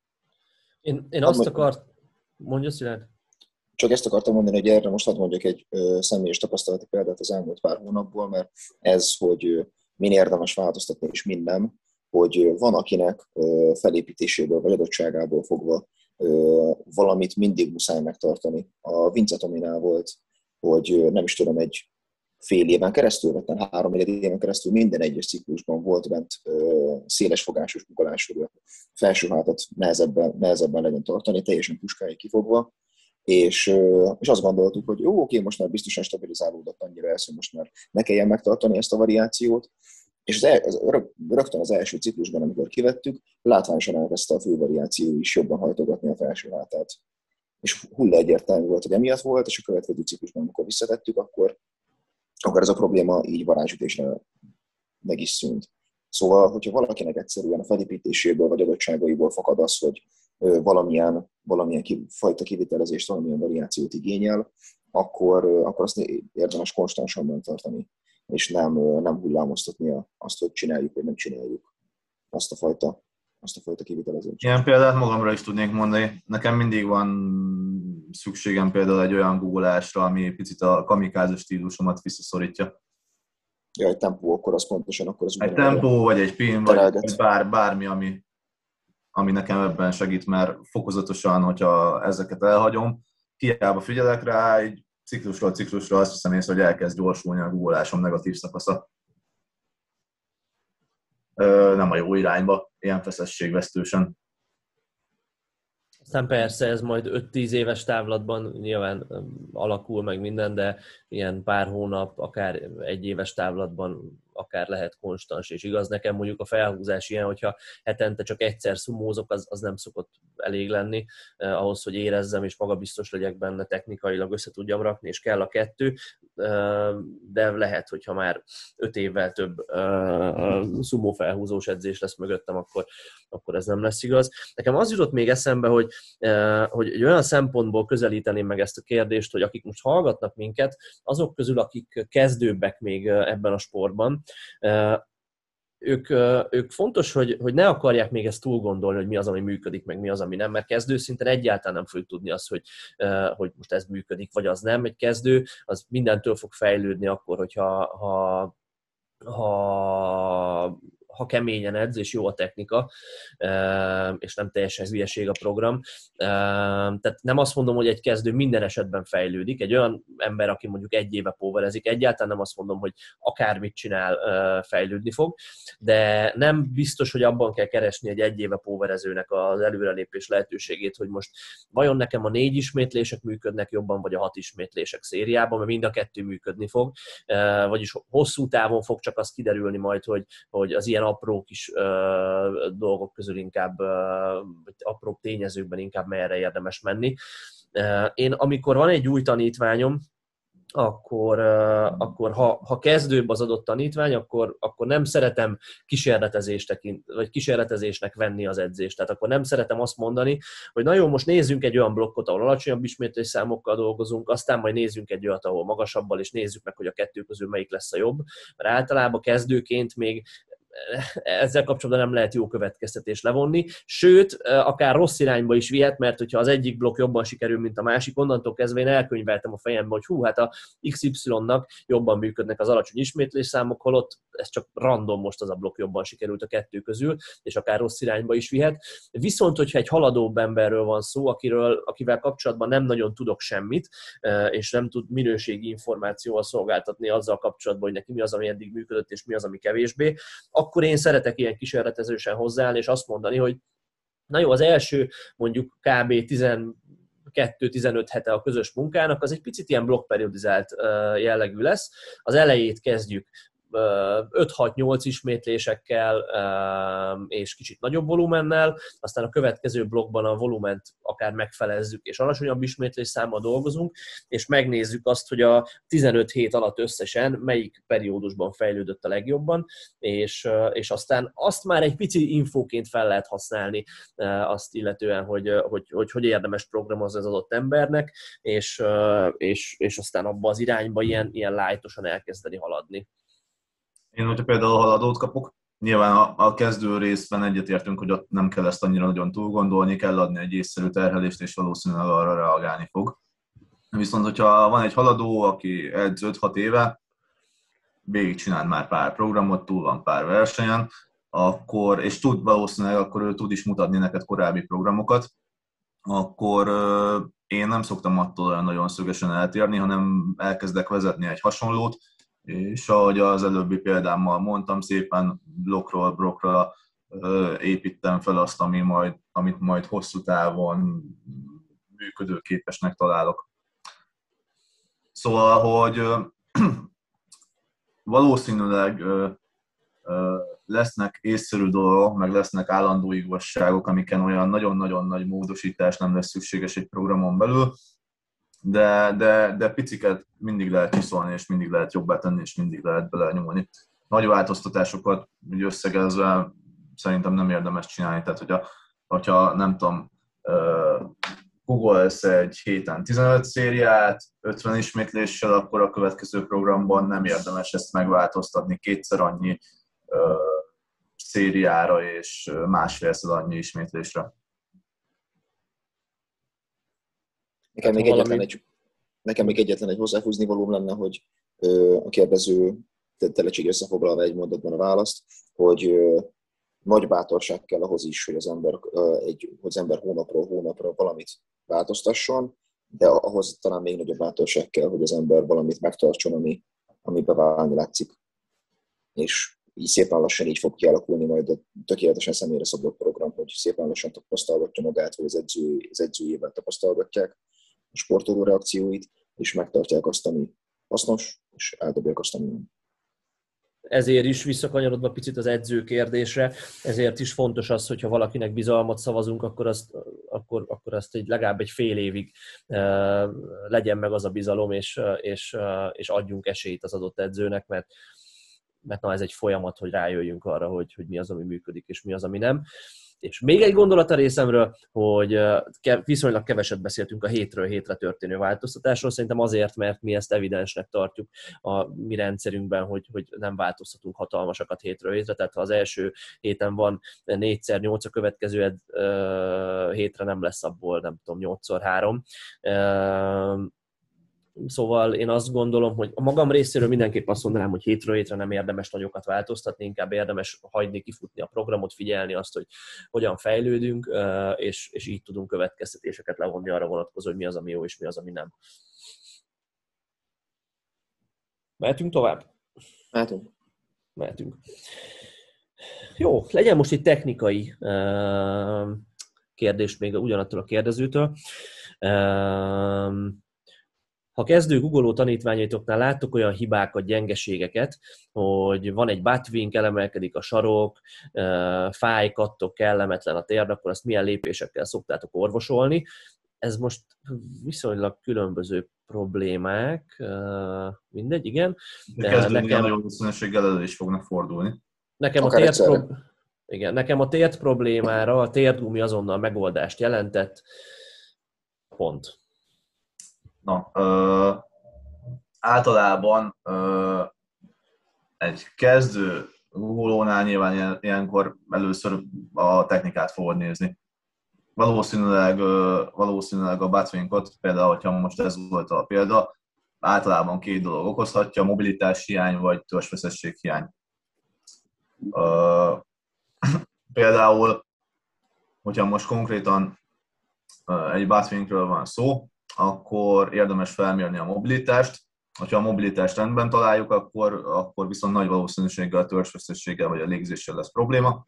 Én, én azt akart... Mondja szület. Csak ezt akartam mondani, hogy erre most hadd mondjak egy ö, személyes tapasztalati példát az elmúlt pár hónapból, mert ez, hogy min érdemes változtatni és min nem, hogy van akinek felépítéséből vagy adottságából fogva valamit mindig muszáj megtartani. A Vince Tominál volt, hogy nem is tudom, egy fél éven keresztül, vagy három éven keresztül minden egyes ciklusban volt bent széles fogásos a felső hátat nehezebben, nehezebben legyen tartani, teljesen puskáig kifogva, és, és azt gondoltuk, hogy jó, oké, most már biztosan stabilizálódott annyira ez, hogy most már ne kelljen megtartani ezt a variációt, és az, el, az rögtön az első ciklusban, amikor kivettük, látványosan elkezdte a fő variáció is jobban hajtogatni a felső hátát. És hulla egyértelmű volt, hogy emiatt volt, és a következő ciklusban, amikor visszatettük, akkor, akkor ez a probléma így varázsütésre meg is szűnt. Szóval, hogyha valakinek egyszerűen a felépítéséből vagy adottságaiból fakad az, hogy valamilyen, valamilyen fajta kivitelezést, valamilyen variációt igényel, akkor, akkor azt érdemes konstansan tartani, és nem, nem hullámoztatni azt, hogy csináljuk, vagy nem csináljuk azt a fajta, azt a fajta kivitelezést. Ilyen példát magamra is tudnék mondani. Nekem mindig van szükségem például egy olyan googolásra, ami picit a kamikázus stílusomat visszaszorítja. Ja, egy tempó, akkor az pontosan akkor az Egy tempó, vagy egy pin, vagy bár, bármi, ami, ami nekem ebben segít, mert fokozatosan, hogyha ezeket elhagyom, hiába figyelek rá, egy ciklusról ciklusra azt hiszem észre, hogy elkezd gyorsulni a guggolásom negatív szakasza. Nem a jó irányba, ilyen feszességvesztősen. Aztán persze ez majd 5-10 éves távlatban nyilván alakul meg minden, de ilyen pár hónap, akár egy éves távlatban akár lehet konstans, és igaz nekem mondjuk a felhúzás ilyen, hogyha hetente csak egyszer szumózok, az, az nem szokott elég lenni eh, ahhoz, hogy érezzem, és magabiztos legyek benne technikailag össze tudjam rakni, és kell a kettő, eh, de lehet, hogyha már öt évvel több eh, szumó felhúzós edzés lesz mögöttem, akkor, akkor ez nem lesz igaz. Nekem az jutott még eszembe, hogy, eh, hogy egy olyan szempontból közelíteném meg ezt a kérdést, hogy akik most hallgatnak minket, azok közül, akik kezdőbbek még eh, ebben a sportban, ők, ők fontos, hogy, hogy ne akarják még ezt túl gondolni, hogy mi az, ami működik, meg mi az, ami nem, mert kezdő szinten egyáltalán nem fogjuk tudni azt, hogy, hogy most ez működik, vagy az nem. Egy kezdő az mindentől fog fejlődni akkor, hogyha ha, ha ha keményen edz, és jó a technika, és nem teljesen hülyeség a program. Tehát nem azt mondom, hogy egy kezdő minden esetben fejlődik. Egy olyan ember, aki mondjuk egy éve póverezik, egyáltalán nem azt mondom, hogy akármit csinál, fejlődni fog, de nem biztos, hogy abban kell keresni egy egy éve póverezőnek az előrelépés lehetőségét, hogy most vajon nekem a négy ismétlések működnek jobban, vagy a hat ismétlések szériában, mert mind a kettő működni fog, vagyis hosszú távon fog csak az kiderülni majd, hogy, hogy az ilyen apró kis uh, dolgok közül inkább, vagy apró tényezőkben inkább merre érdemes menni. Én amikor van egy új tanítványom, akkor, akkor ha, ha kezdőbb az adott tanítvány, akkor, akkor nem szeretem kísérletezést vagy kísérletezésnek venni az edzést. Tehát akkor nem szeretem azt mondani, hogy na jó, most nézzünk egy olyan blokkot, ahol alacsonyabb ismétlés számokkal dolgozunk, aztán majd nézzünk egy olyat, ahol magasabbal, és nézzük meg, hogy a kettő közül melyik lesz a jobb. Mert általában kezdőként még ezzel kapcsolatban nem lehet jó következtetés levonni, sőt, akár rossz irányba is vihet, mert hogyha az egyik blokk jobban sikerül, mint a másik, onnantól kezdve én elkönyveltem a fejembe, hogy hú, hát a XY-nak jobban működnek az alacsony ismétlésszámok, holott ez csak random most az a blokk jobban sikerült a kettő közül, és akár rossz irányba is vihet. Viszont, hogyha egy haladóbb emberről van szó, akiről, akivel kapcsolatban nem nagyon tudok semmit, és nem tud minőségi információval szolgáltatni azzal kapcsolatban, hogy neki mi az, ami eddig működött, és mi az, ami kevésbé, akkor én szeretek ilyen kísérletezősen hozzáállni, és azt mondani, hogy na jó, az első mondjuk kb. 12-15 hete a közös munkának, az egy picit ilyen blokkperiodizált jellegű lesz. Az elejét kezdjük 5-6-8 ismétlésekkel és kicsit nagyobb volumennel, aztán a következő blokkban a volument akár megfelezzük, és alacsonyabb ismétlés számmal dolgozunk, és megnézzük azt, hogy a 15 hét alatt összesen melyik periódusban fejlődött a legjobban, és, és aztán azt már egy pici infóként fel lehet használni azt illetően, hogy hogy, hogy, hogy érdemes programozni az adott embernek, és, és, és aztán abba az irányba ilyen, ilyen lájtosan elkezdeni haladni. Én, hogyha például haladót kapok, nyilván a, a kezdő részben egyetértünk, hogy ott nem kell ezt annyira nagyon túl gondolni, kell adni egy észszerű terhelést, és valószínűleg arra reagálni fog. Viszont, hogyha van egy haladó, aki edz 5-6 éve, végig csinál már pár programot, túl van pár versenyen, akkor, és tud valószínűleg, akkor ő tud is mutatni neked korábbi programokat, akkor én nem szoktam attól olyan nagyon szögesen eltérni, hanem elkezdek vezetni egy hasonlót, és ahogy az előbbi példámmal mondtam, szépen blokkról blokkra építem fel azt, ami majd, amit majd hosszú távon működőképesnek találok. Szóval, hogy valószínűleg lesznek észszerű dolgok, meg lesznek állandó igazságok, amiken olyan nagyon-nagyon nagy módosítás nem lesz szükséges egy programon belül, de, de, de piciket mindig lehet csiszolni, és mindig lehet jobbá tenni, és mindig lehet belenyúlni. Nagy változtatásokat úgy összegezve szerintem nem érdemes csinálni, tehát hogyha, hogyha nem tudom, googolsz egy héten 15 szériát, 50 ismétléssel, akkor a következő programban nem érdemes ezt megváltoztatni kétszer annyi szériára és másfélszer annyi ismétlésre. Nekem még, valami... egyetlen egy, nekem még egyetlen egy hozzáfúzni valóm lenne, hogy ö, a kérdező telecség összefoglalva egy mondatban a választ, hogy ö, nagy bátorság kell ahhoz is, hogy az ember, ö, egy, hogy az ember hónapról hónapra valamit változtasson, de ahhoz talán még nagyobb bátorság kell, hogy az ember valamit megtartson, ami, ami beválni látszik. És így szépen lassan így fog kialakulni majd a tökéletesen személyre szabott program, hogy szépen lassan tapasztalgatja magát, hogy az, edző, az edzőjével tapasztalgatják, a sportoló reakcióit, és megtartják azt, ami hasznos, és eldobják azt, ami nem. ezért is visszakanyarodva picit az edző kérdésre, ezért is fontos az, hogyha valakinek bizalmat szavazunk, akkor azt, akkor, akkor azt egy, legalább egy fél évig uh, legyen meg az a bizalom, és, és, uh, és adjunk esélyt az adott edzőnek, mert mert na ez egy folyamat, hogy rájöjjünk arra, hogy, hogy mi az, ami működik, és mi az, ami nem. És még egy gondolat a részemről, hogy viszonylag keveset beszéltünk a hétről hétre történő változtatásról, szerintem azért, mert mi ezt evidensnek tartjuk a mi rendszerünkben, hogy, hogy nem változtatunk hatalmasakat hétről hétre, tehát ha az első héten van négyszer nyolc, a következő hétre nem lesz abból, nem tudom, nyolcszor három Szóval én azt gondolom, hogy a magam részéről mindenképp azt mondanám, hogy hétről hétre nem érdemes nagyokat változtatni, inkább érdemes hagyni kifutni a programot, figyelni azt, hogy hogyan fejlődünk, és, és így tudunk következtetéseket levonni arra vonatkozó, hogy mi az, ami jó, és mi az, ami nem. Mehetünk tovább? Mehetünk. Mehetünk. Jó, legyen most egy technikai kérdés még ugyanattól a kérdezőtől. Ha kezdő Google tanítványaitoknál láttok olyan hibákat, gyengeségeket, hogy van egy buttwink, elemelkedik a sarok, fáj, kattok, kellemetlen a térd, akkor azt milyen lépésekkel szoktátok orvosolni. Ez most viszonylag különböző problémák, mindegy, igen. De kezdő nekem... nagyon valószínűséggel elő is fognak fordulni. Nekem a, tért pro... igen, nekem a tért problémára a térdgumi azonnal megoldást jelentett, pont. Na, ö, általában ö, egy kezdő rúgolónál nyilván ilyenkor először a technikát fogod nézni. Valószínűleg, valószínűleg a batwinkot, például, hogyha most ez volt a példa, általában két dolog okozhatja, mobilitás hiány vagy törzsfeszesség hiány. Például, hogyha most konkrétan egy batwinkről van szó, akkor érdemes felmérni a mobilitást. Ha a mobilitást rendben találjuk, akkor, akkor viszont nagy valószínűséggel a törzsfeszességgel vagy a légzéssel lesz probléma.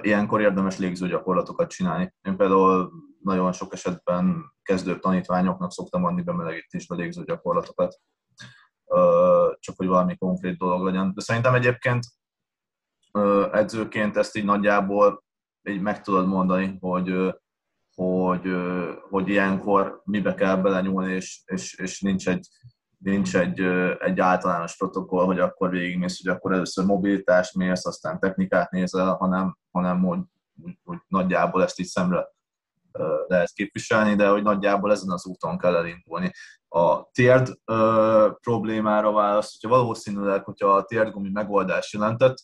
Ilyenkor érdemes légzőgyakorlatokat csinálni. Én például nagyon sok esetben kezdő tanítványoknak szoktam adni bemelegítésbe légzőgyakorlatokat, csak hogy valami konkrét dolog legyen. De szerintem egyébként edzőként ezt így nagyjából így meg tudod mondani, hogy hogy, hogy ilyenkor mibe kell belenyúlni, és, és, és nincs, egy, nincs egy, egy általános protokoll, hogy akkor végigmész, hogy akkor először mobilitást mész, aztán technikát nézel, hanem, hanem hogy, hogy, hogy nagyjából ezt így szemre lehet képviselni, de hogy nagyjából ezen az úton kell elindulni. A térd ö, problémára válasz, hogyha valószínűleg, hogyha a térdgumi megoldás jelentett,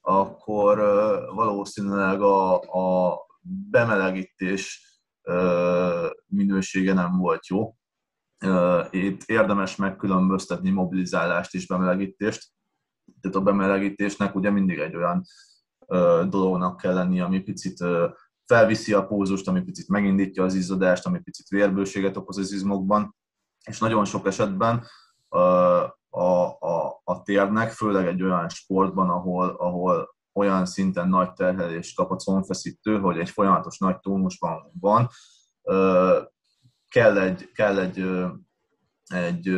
akkor ö, valószínűleg a, a bemelegítés minősége nem volt jó. Itt érdemes megkülönböztetni mobilizálást és bemelegítést. Tehát a bemelegítésnek ugye mindig egy olyan dolognak kell lenni, ami picit felviszi a pózust, ami picit megindítja az izzadást, ami picit vérbőséget okoz az izmokban, és nagyon sok esetben a, a, a, térnek, főleg egy olyan sportban, ahol, ahol olyan szinten nagy terhelést kap a combfeszítő, hogy egy folyamatos nagy tónusban van, kell egy, kell egy, egy,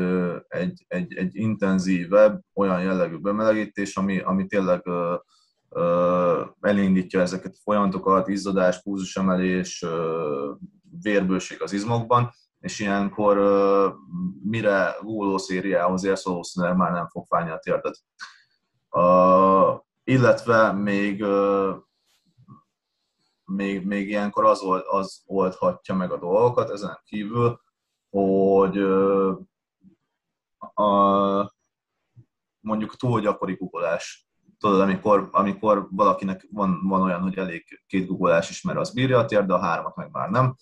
egy, egy, egy intenzívebb, olyan jellegű bemelegítés, ami, ami tényleg elindítja ezeket a folyamatokat, izzadás, púzusemelés, vérbőség az izmokban, és ilyenkor mire góló szériához érsz, valószínűleg már nem fog fájni a térdet illetve még, még, még ilyenkor az, old, az oldhatja meg a dolgokat, ezen kívül, hogy a, mondjuk túl gyakori googolás. Tudod, amikor, amikor valakinek van, van olyan, hogy elég két googolás is, mert az bírja a tér, de a hármat meg már nem.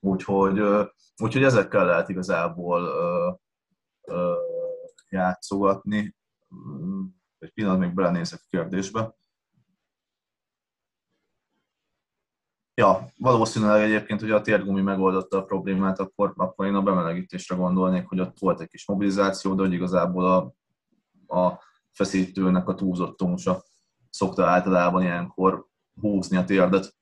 Úgyhogy, úgyhogy ezekkel lehet igazából ö, ö, játszogatni egy pillanat még belenézek a kérdésbe. Ja, valószínűleg egyébként, hogy a térgumi megoldotta a problémát, akkor, akkor én a bemelegítésre gondolnék, hogy ott volt egy kis mobilizáció, de hogy igazából a, a feszítőnek a túlzott tónusa szokta általában ilyenkor húzni a térdet,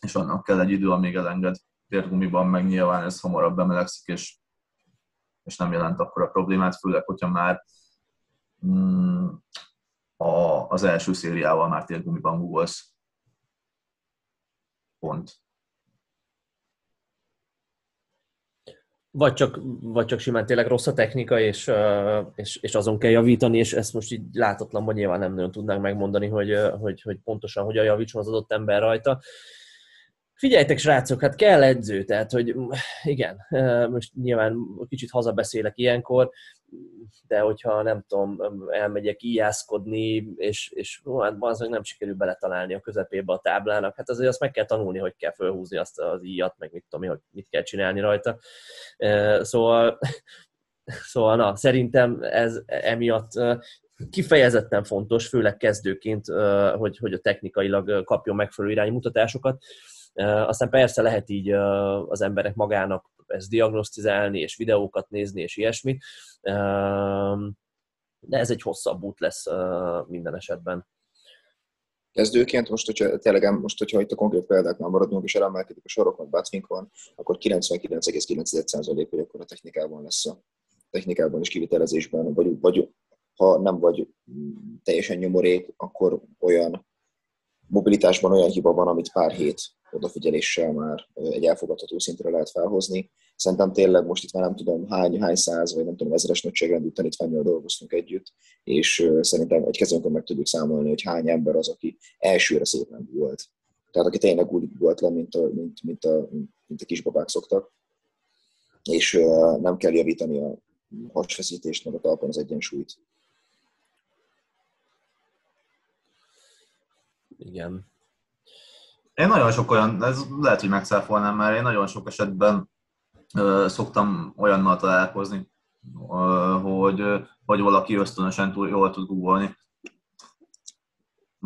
és annak kell egy idő, amíg elenged térgumiban, meg nyilván ez hamarabb bemelegszik, és, és nem jelent akkor a problémát, főleg, hogyha már mm, a, az első szériával már térgumiban googolsz. Pont. Vagy csak, vagy csak simán tényleg rossz a technika, és, és, és azon kell javítani, és ezt most így látatlanban nyilván nem nagyon tudnánk megmondani, hogy, hogy, hogy pontosan hogyan javítson az adott ember rajta. Figyeljetek, srácok, hát kell edző, tehát, hogy igen, most nyilván kicsit hazabeszélek ilyenkor, de hogyha nem tudom, elmegyek íjászkodni, és, és hát az nem sikerül beletalálni a közepébe a táblának, hát azért azt meg kell tanulni, hogy kell felhúzni azt az íjat, meg mit tudom hogy mit kell csinálni rajta. Szóval, szóval na, szerintem ez emiatt kifejezetten fontos, főleg kezdőként, hogy, hogy a technikailag kapjon megfelelő iránymutatásokat. Aztán persze lehet így az emberek magának ezt diagnosztizálni, és videókat nézni, és ilyesmi, de ez egy hosszabb út lesz minden esetben. Kezdőként, most, hogyha tényleg most, hogyha itt a konkrét példáknál maradunk, és elemelkedik a sorok, meg batfink van, akkor 99,9% hogy akkor a technikában lesz a technikában és kivitelezésben, vagy, vagy ha nem vagy teljesen nyomorék, akkor olyan mobilitásban olyan hiba van, amit pár hét odafigyeléssel már egy elfogadható szintre lehet felhozni. Szerintem tényleg most itt már nem tudom hány, hány száz, vagy nem tudom, ezeres nagyságrendű tanítványjal dolgoztunk együtt, és szerintem egy kezünkön meg tudjuk számolni, hogy hány ember az, aki elsőre szépen volt. Tehát aki tényleg úgy volt le, mint a, mint, mint a, mint a kisbabák szoktak, és nem kell javítani a hasfeszítést, meg a talpon az egyensúlyt. Igen. Én nagyon sok olyan, ez lehet, hogy megszáfolnám már, én nagyon sok esetben ö, szoktam olyannal találkozni, ö, hogy, hogy valaki ösztönösen túl jól tud googolni.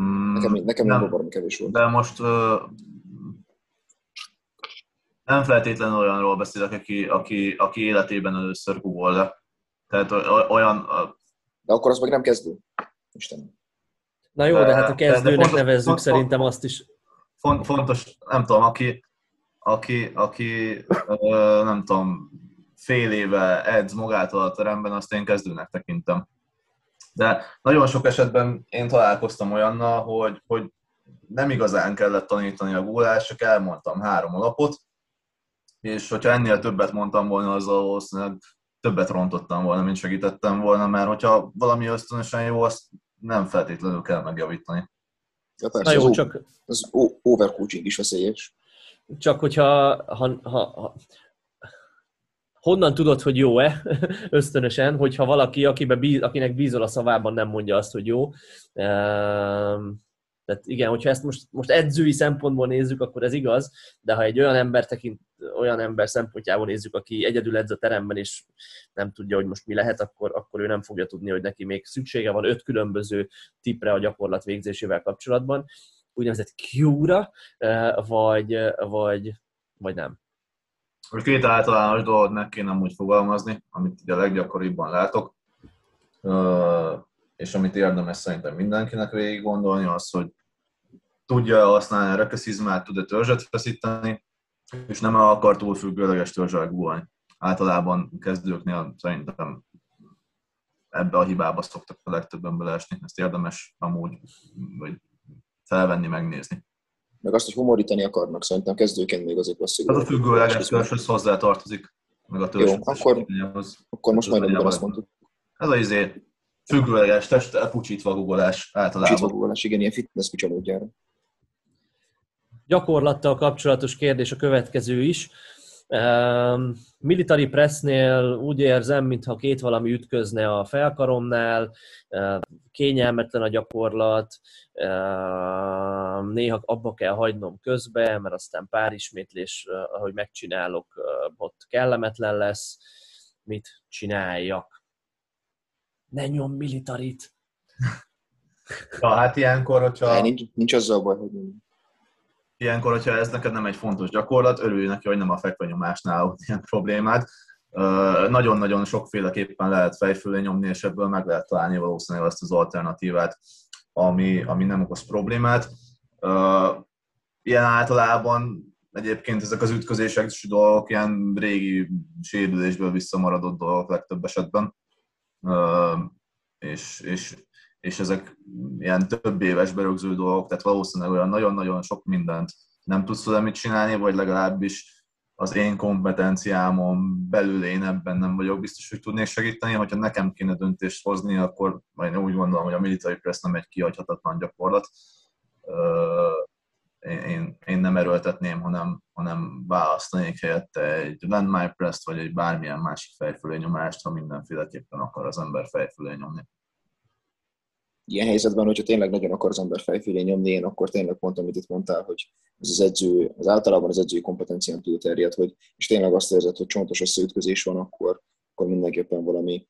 Mm, nekem, nekem nem, nem kevés volt. De most ö, nem feltétlenül olyanról beszélek, aki, aki, aki életében először google Tehát olyan... De akkor az meg nem kezdő. Istenem. Na jó, de, de hát a kezdőnek de nevezzük font, szerintem azt is. Font, fontos, nem tudom, aki, aki, aki nem tudom, fél éve edz magától a teremben, azt én kezdőnek tekintem. De nagyon sok esetben én találkoztam olyannal, hogy, hogy nem igazán kellett tanítani a gólás, csak elmondtam három alapot, és hogyha ennél többet mondtam volna, azzal valószínűleg többet rontottam volna, mint segítettem volna, mert hogyha valami ösztönösen jó, azt nem feltétlenül kell megjavítani. Ja, persze, Na jó, az csak... Az overcoaching is veszélyes. Csak hogyha ha, ha, ha, honnan tudod, hogy jó-e ösztönösen, hogyha valaki, akibe bíz, akinek bízol a szavában, nem mondja azt, hogy jó. Ehm, tehát igen, hogyha ezt most, most edzői szempontból nézzük, akkor ez igaz, de ha egy olyan ember tekint, olyan ember szempontjából nézzük, aki egyedül edz a teremben, és nem tudja, hogy most mi lehet, akkor, akkor ő nem fogja tudni, hogy neki még szüksége van öt különböző tipre a gyakorlat végzésével kapcsolatban, úgynevezett Q-ra, eh, vagy, vagy, vagy nem. Most két általános dolgot meg kéne úgy fogalmazni, amit ugye a leggyakoribban látok, és amit érdemes szerintem mindenkinek végig gondolni, az, hogy tudja használni a rekeszizmát, tud-e törzset feszíteni, és nem akar túl függőleges törzsel gúlni. Általában kezdőknél szerintem ebbe a hibába szoktak a legtöbben beleesni. Ezt érdemes amúgy vagy felvenni, megnézni. Meg azt, hogy humorítani akarnak, szerintem kezdőként még azért. Az a függőleges törzshöz hozzá tartozik, meg a törzs. Jó, akkor, akkor most majdnem azt mondtuk. Ez az izé, függőleges testtel pucsítva googolás általában. Pucsítva googolás, igen, ilyen fitness kicsalódjára. Gyakorlattal kapcsolatos kérdés a következő is. Um, military pressnél úgy érzem, mintha két valami ütközne a felkaromnál, uh, kényelmetlen a gyakorlat, uh, néha abba kell hagynom közbe, mert aztán pár ismétlés, uh, ahogy megcsinálok, uh, ott kellemetlen lesz. Mit csináljak? Ne nyom militarit! Ja, hát ilyenkor, hogyha... nincs, nincs azzal baj, hogy ilyenkor, hogyha ez neked nem egy fontos gyakorlat, örülj neki, hogy nem a fekvenyomásnál ilyen problémád. Nagyon-nagyon sokféleképpen lehet fejfülé nyomni, és ebből meg lehet találni valószínűleg azt az alternatívát, ami, ami nem okoz problémát. Ilyen általában egyébként ezek az ütközések és dolgok ilyen régi sérülésből visszamaradott dolgok legtöbb esetben. És, és, és ezek ilyen több éves berögző dolgok, tehát valószínűleg olyan nagyon-nagyon sok mindent nem tudsz vele mit csinálni, vagy legalábbis az én kompetenciámon belül én ebben nem vagyok biztos, hogy tudnék segíteni. Hogyha nekem kéne döntést hozni, akkor majd úgy gondolom, hogy a military press nem egy kihagyhatatlan gyakorlat. Én, én nem erőltetném, hanem, hanem választanék helyette egy landmine press vagy egy bármilyen másik fejfölé nyomást, ha mindenféleképpen akar az ember fejfölé nyomni ilyen helyzetben, hogyha tényleg nagyon akar az ember fejfélé nyomni, én akkor tényleg pont, amit itt mondtál, hogy ez az edző, az általában az edzői kompetencián túl terjed, hogy, és tényleg azt érzed, hogy csontos összeütközés van, akkor, akkor mindenképpen valami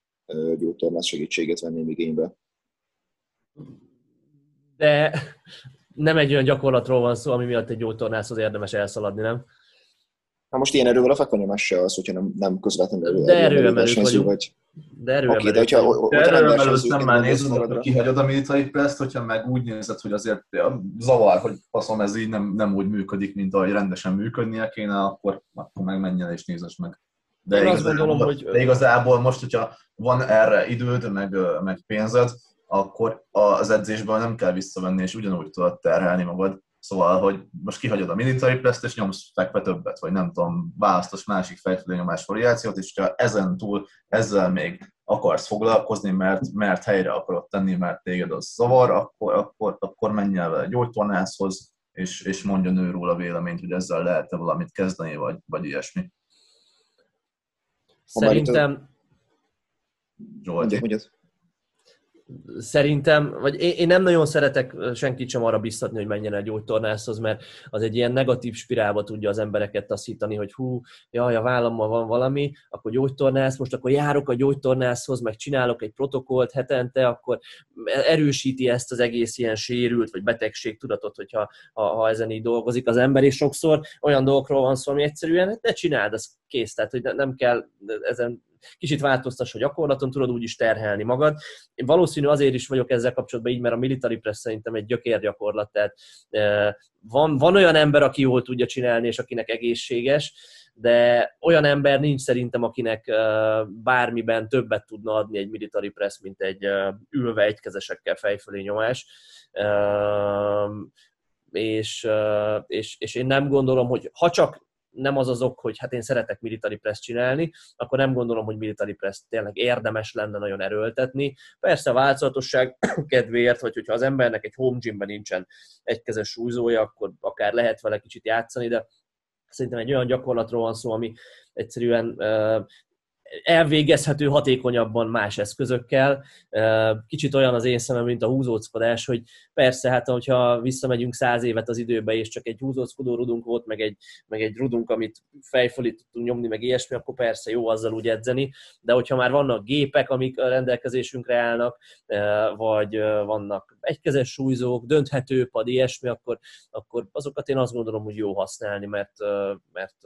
gyógytornász segítséget venném igénybe. De nem egy olyan gyakorlatról van szó, ami miatt egy gyógytornászhoz érdemes elszaladni, nem? Na most ilyen erővel a fekvanyomás se az, hogyha nem, nem közvetlenül de erőemelők vagyunk. Vagy... De erőemelők okay, de hogyha, de erőemelő szemmel nézed, akkor kihagyod a military press hogyha meg úgy nézed, hogy azért zavar, hogy faszom ez így nem, nem úgy működik, mint ahogy rendesen működnie kéne, akkor, akkor meg menjen és nézes meg. De, Én igazából, gondolom, hogy... de igazából most, hogyha van erre időd, meg, meg pénzed, akkor az edzésből nem kell visszavenni, és ugyanúgy tudod terhelni magad. Szóval, hogy most kihagyod a military press és nyomsz fekve többet, vagy nem tudom, választos másik nyomás variációt, és ha ezen túl ezzel még akarsz foglalkozni, mert, mert helyre akarod tenni, mert téged az zavar, akkor, akkor, akkor menj el vele gyógytornászhoz, és, és mondjon ő róla véleményt, hogy ezzel lehet-e valamit kezdeni, vagy, vagy ilyesmi. Szerintem... Zsolti szerintem, vagy én, nem nagyon szeretek senkit sem arra biztatni, hogy menjen el gyógytornászhoz, mert az egy ilyen negatív spirálba tudja az embereket taszítani, hogy hú, jaj, a vállammal van valami, akkor gyógytornász, most akkor járok a gyógytornászhoz, meg csinálok egy protokollt hetente, akkor erősíti ezt az egész ilyen sérült, vagy betegség tudatot, hogyha ha, ha ezen így dolgozik az ember, és sokszor olyan dolgokról van szó, ami egyszerűen hát ne csináld, az kész, tehát hogy nem kell ezen kicsit változtass a gyakorlaton, tudod úgy is terhelni magad. Én valószínű azért is vagyok ezzel kapcsolatban így, mert a military press szerintem egy gyökérgyakorlat, tehát van, van olyan ember, aki jól tudja csinálni, és akinek egészséges, de olyan ember nincs szerintem, akinek bármiben többet tudna adni egy military press, mint egy ülve egykezesekkel fejfölé nyomás. És, és, és én nem gondolom, hogy ha csak nem az az ok, hogy hát én szeretek military press csinálni, akkor nem gondolom, hogy military press tényleg érdemes lenne nagyon erőltetni. Persze a változatosság kedvéért, vagy hogyha az embernek egy home gymben nincsen egykezes súlyzója, akkor akár lehet vele kicsit játszani, de szerintem egy olyan gyakorlatról van szó, ami egyszerűen elvégezhető hatékonyabban más eszközökkel. Kicsit olyan az én szemem, mint a húzóckodás, hogy persze, hát hogyha visszamegyünk száz évet az időbe, és csak egy húzóckodó rudunk volt, meg egy, meg egy rudunk, amit fejfölé tudtunk nyomni, meg ilyesmi, akkor persze jó azzal úgy edzeni, de hogyha már vannak gépek, amik a rendelkezésünkre állnak, vagy vannak egykezes súlyzók, dönthető pad, ilyesmi, akkor, akkor azokat én azt gondolom, hogy jó használni, mert, mert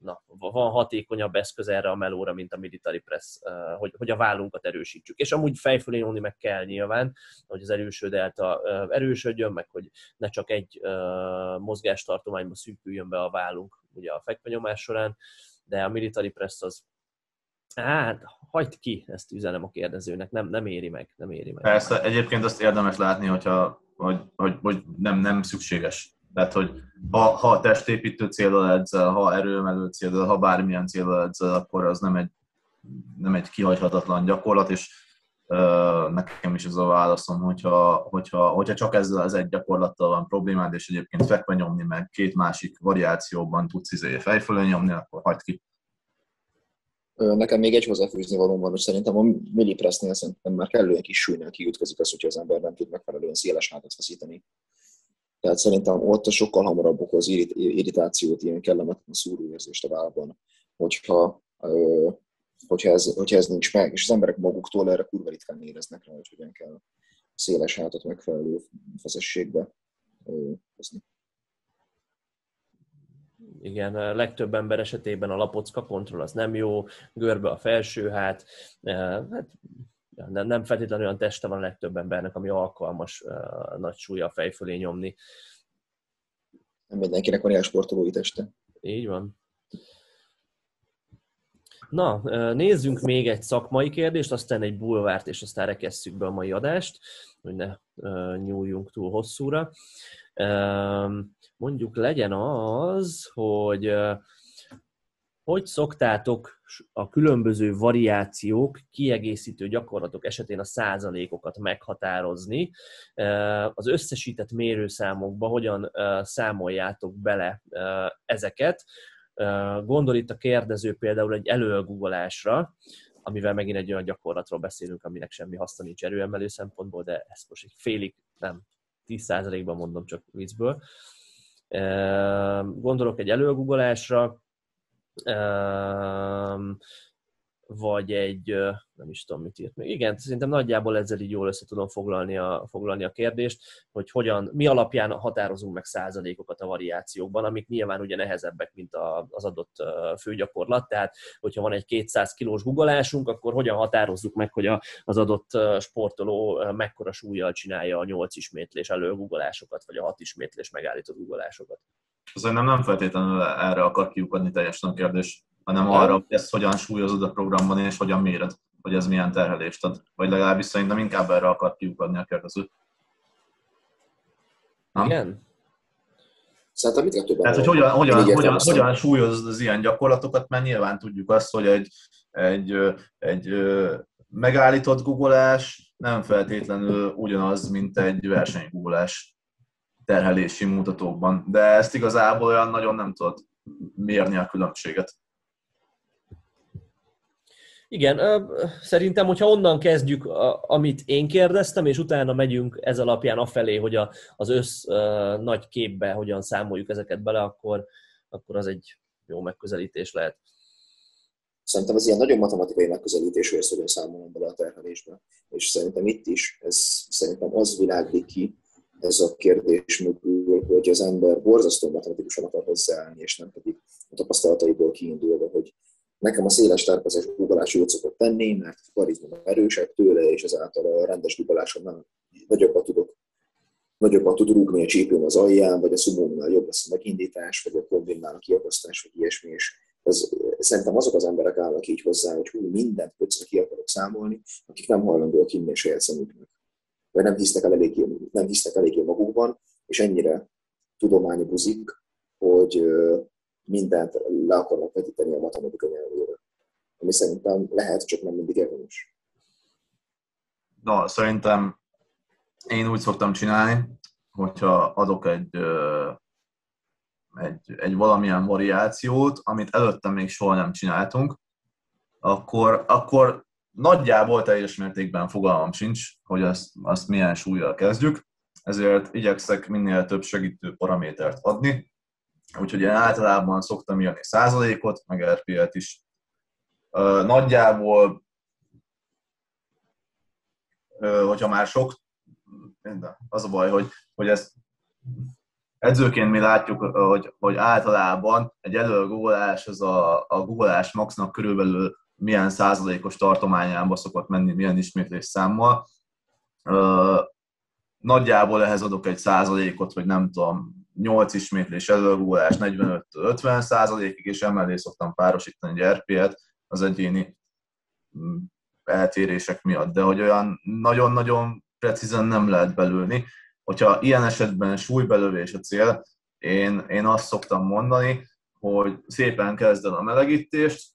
na, van hatékonyabb eszköz erre a melóra, mint a military press, hogy, hogy a vállunkat erősítsük. És amúgy fejfölé nyomni meg kell nyilván, hogy az erőső delta erősödjön, meg hogy ne csak egy mozgástartományba szűküljön be a vállunk ugye a fekvenyomás során, de a military press az Hát, hagyd ki, ezt üzenem a kérdezőnek, nem, nem éri meg, nem éri meg. Persze, egyébként azt érdemes látni, hogyha, hogy, hogy, hogy nem, nem szükséges tehát, hogy ha, ha testépítő célra edzel, ha erőemelő célra, ha bármilyen célra edzel, akkor az nem egy, nem egy kihagyhatatlan gyakorlat, és nekem is ez a válaszom, hogyha, hogyha, hogyha csak ezzel az egy gyakorlattal van problémád, és egyébként fekve nyomni, meg két másik variációban tudsz izé fejfölön nyomni, akkor hagyd ki. Nekem még egy hozzáfűzni való van, hogy szerintem a millipressnél szerintem már kellően kis súlynál kiütközik az, hogyha az ember nem tud megfelelően széles hátat feszíteni. Tehát szerintem ott sokkal hamarabb okoz irritációt, ilyen kellemetlen szúróérzést a vállban, hogyha, hogyha, ez, hogyha ez nincs meg, és az emberek maguktól erre kurva ritkán éreznek rá, hogy hogyan kell széles hátat megfelelő feszességbe hozni. Igen, legtöbb ember esetében a lapocka kontroll az nem jó, görbe a felső hát, hát nem, nem feltétlenül olyan teste van a legtöbb embernek, ami alkalmas uh, nagy súlya fej fölé nyomni. Nem mindenkinek van ilyen sportolói teste. Így van. Na, nézzünk még egy szakmai kérdést, aztán egy bulvárt, és aztán rekesszük be a mai adást, hogy ne nyúljunk túl hosszúra. Mondjuk legyen az, hogy hogy szoktátok a különböző variációk, kiegészítő gyakorlatok esetén a százalékokat meghatározni? Az összesített mérőszámokba hogyan számoljátok bele ezeket? Gondol itt a kérdező például egy előgugolásra, amivel megint egy olyan gyakorlatról beszélünk, aminek semmi haszna nincs erőemelő szempontból, de ezt most egy félig, nem, 10%-ban mondom csak viccből. Gondolok egy előgugolásra, vagy egy, nem is tudom, mit írt még. Igen, szerintem nagyjából ezzel így jól össze tudom foglalni a, foglalni a kérdést, hogy hogyan, mi alapján határozunk meg százalékokat a variációkban, amik nyilván ugye nehezebbek, mint az adott főgyakorlat, tehát hogyha van egy 200 kilós guggolásunk, akkor hogyan határozzuk meg, hogy az adott sportoló mekkora súlyjal csinálja a 8 ismétlés előgugolásokat, vagy a 6 ismétlés megállított guggolásokat. Szerintem nem feltétlenül erre akar kiukadni teljesen a kérdés, hanem arra, hogy ezt hogyan súlyozod a programban, és hogyan méred, hogy ez milyen terhelést ad. Vagy legalábbis szerintem inkább erre akar kiukadni a kérdező. Nem? Igen. Szerintem mit kettőben Tehát, hogy hogyan, hogyan, hogyan, hogyan súlyozod az ilyen gyakorlatokat, mert nyilván tudjuk azt, hogy egy, egy, egy megállított googolás nem feltétlenül ugyanaz, mint egy versenygugolás terhelési mutatókban, de ezt igazából olyan nagyon nem tudod mérni a különbséget. Igen, szerintem, hogyha onnan kezdjük, amit én kérdeztem, és utána megyünk ez alapján afelé, hogy az össz nagy képbe hogyan számoljuk ezeket bele, akkor, akkor az egy jó megközelítés lehet. Szerintem ez ilyen nagyon matematikai megközelítés, hogy ezt hogyan számolom bele a terhelésbe. És szerintem itt is, ez szerintem az világlik ki, ez a kérdés mögül, hogy az ember borzasztó matematikusan akar hozzáállni, és nem pedig a tapasztalataiból kiindulva, hogy nekem a széles terpezes guggolás jót szokott tenni, mert a karizma erősebb tőle, és ezáltal a rendes guggoláson nem nagyobbat tudok nagyobbat tud rúgni a csípőn az alján, vagy a szumónál jobb lesz a megindítás, vagy a kombinál a kiakasztás, vagy ilyesmi, és ez, szerintem azok az emberek állnak így hozzá, hogy hú, mindent pöccre ki akarok számolni, akik nem hajlandóak hinni a saját szemüknek. Vagy nem hisznek el eléggé, nem hisznek eléggé magukban, és ennyire tudományi buzik, hogy mindent le akarnak vetíteni a matematika nyelvére. Ami szerintem lehet, csak nem mindig érvényes. No, szerintem én úgy szoktam csinálni, hogyha adok egy, egy, egy valamilyen variációt, amit előtte még soha nem csináltunk, akkor, akkor nagyjából teljes mértékben fogalmam sincs, hogy azt, azt milyen súlyjal kezdjük, ezért igyekszek minél több segítő paramétert adni, úgyhogy én általában szoktam írni százalékot, meg RPL-t is. Nagyjából, hogyha már sok, az a baj, hogy, hogy ezt edzőként mi látjuk, hogy, hogy általában egy előgólás az a, a googolás maxnak körülbelül milyen százalékos tartományába szokott menni, milyen ismétlés számmal. Nagyjából ehhez adok egy százalékot, hogy nem tudom, 8 ismétlés előrúgulás 45-50 százalékig, és emellé szoktam párosítani egy RP-et az egyéni mm, eltérések miatt. De hogy olyan nagyon-nagyon precízen nem lehet belülni. Hogyha ilyen esetben súlybelövés a cél, én, én azt szoktam mondani, hogy szépen kezd el a melegítést,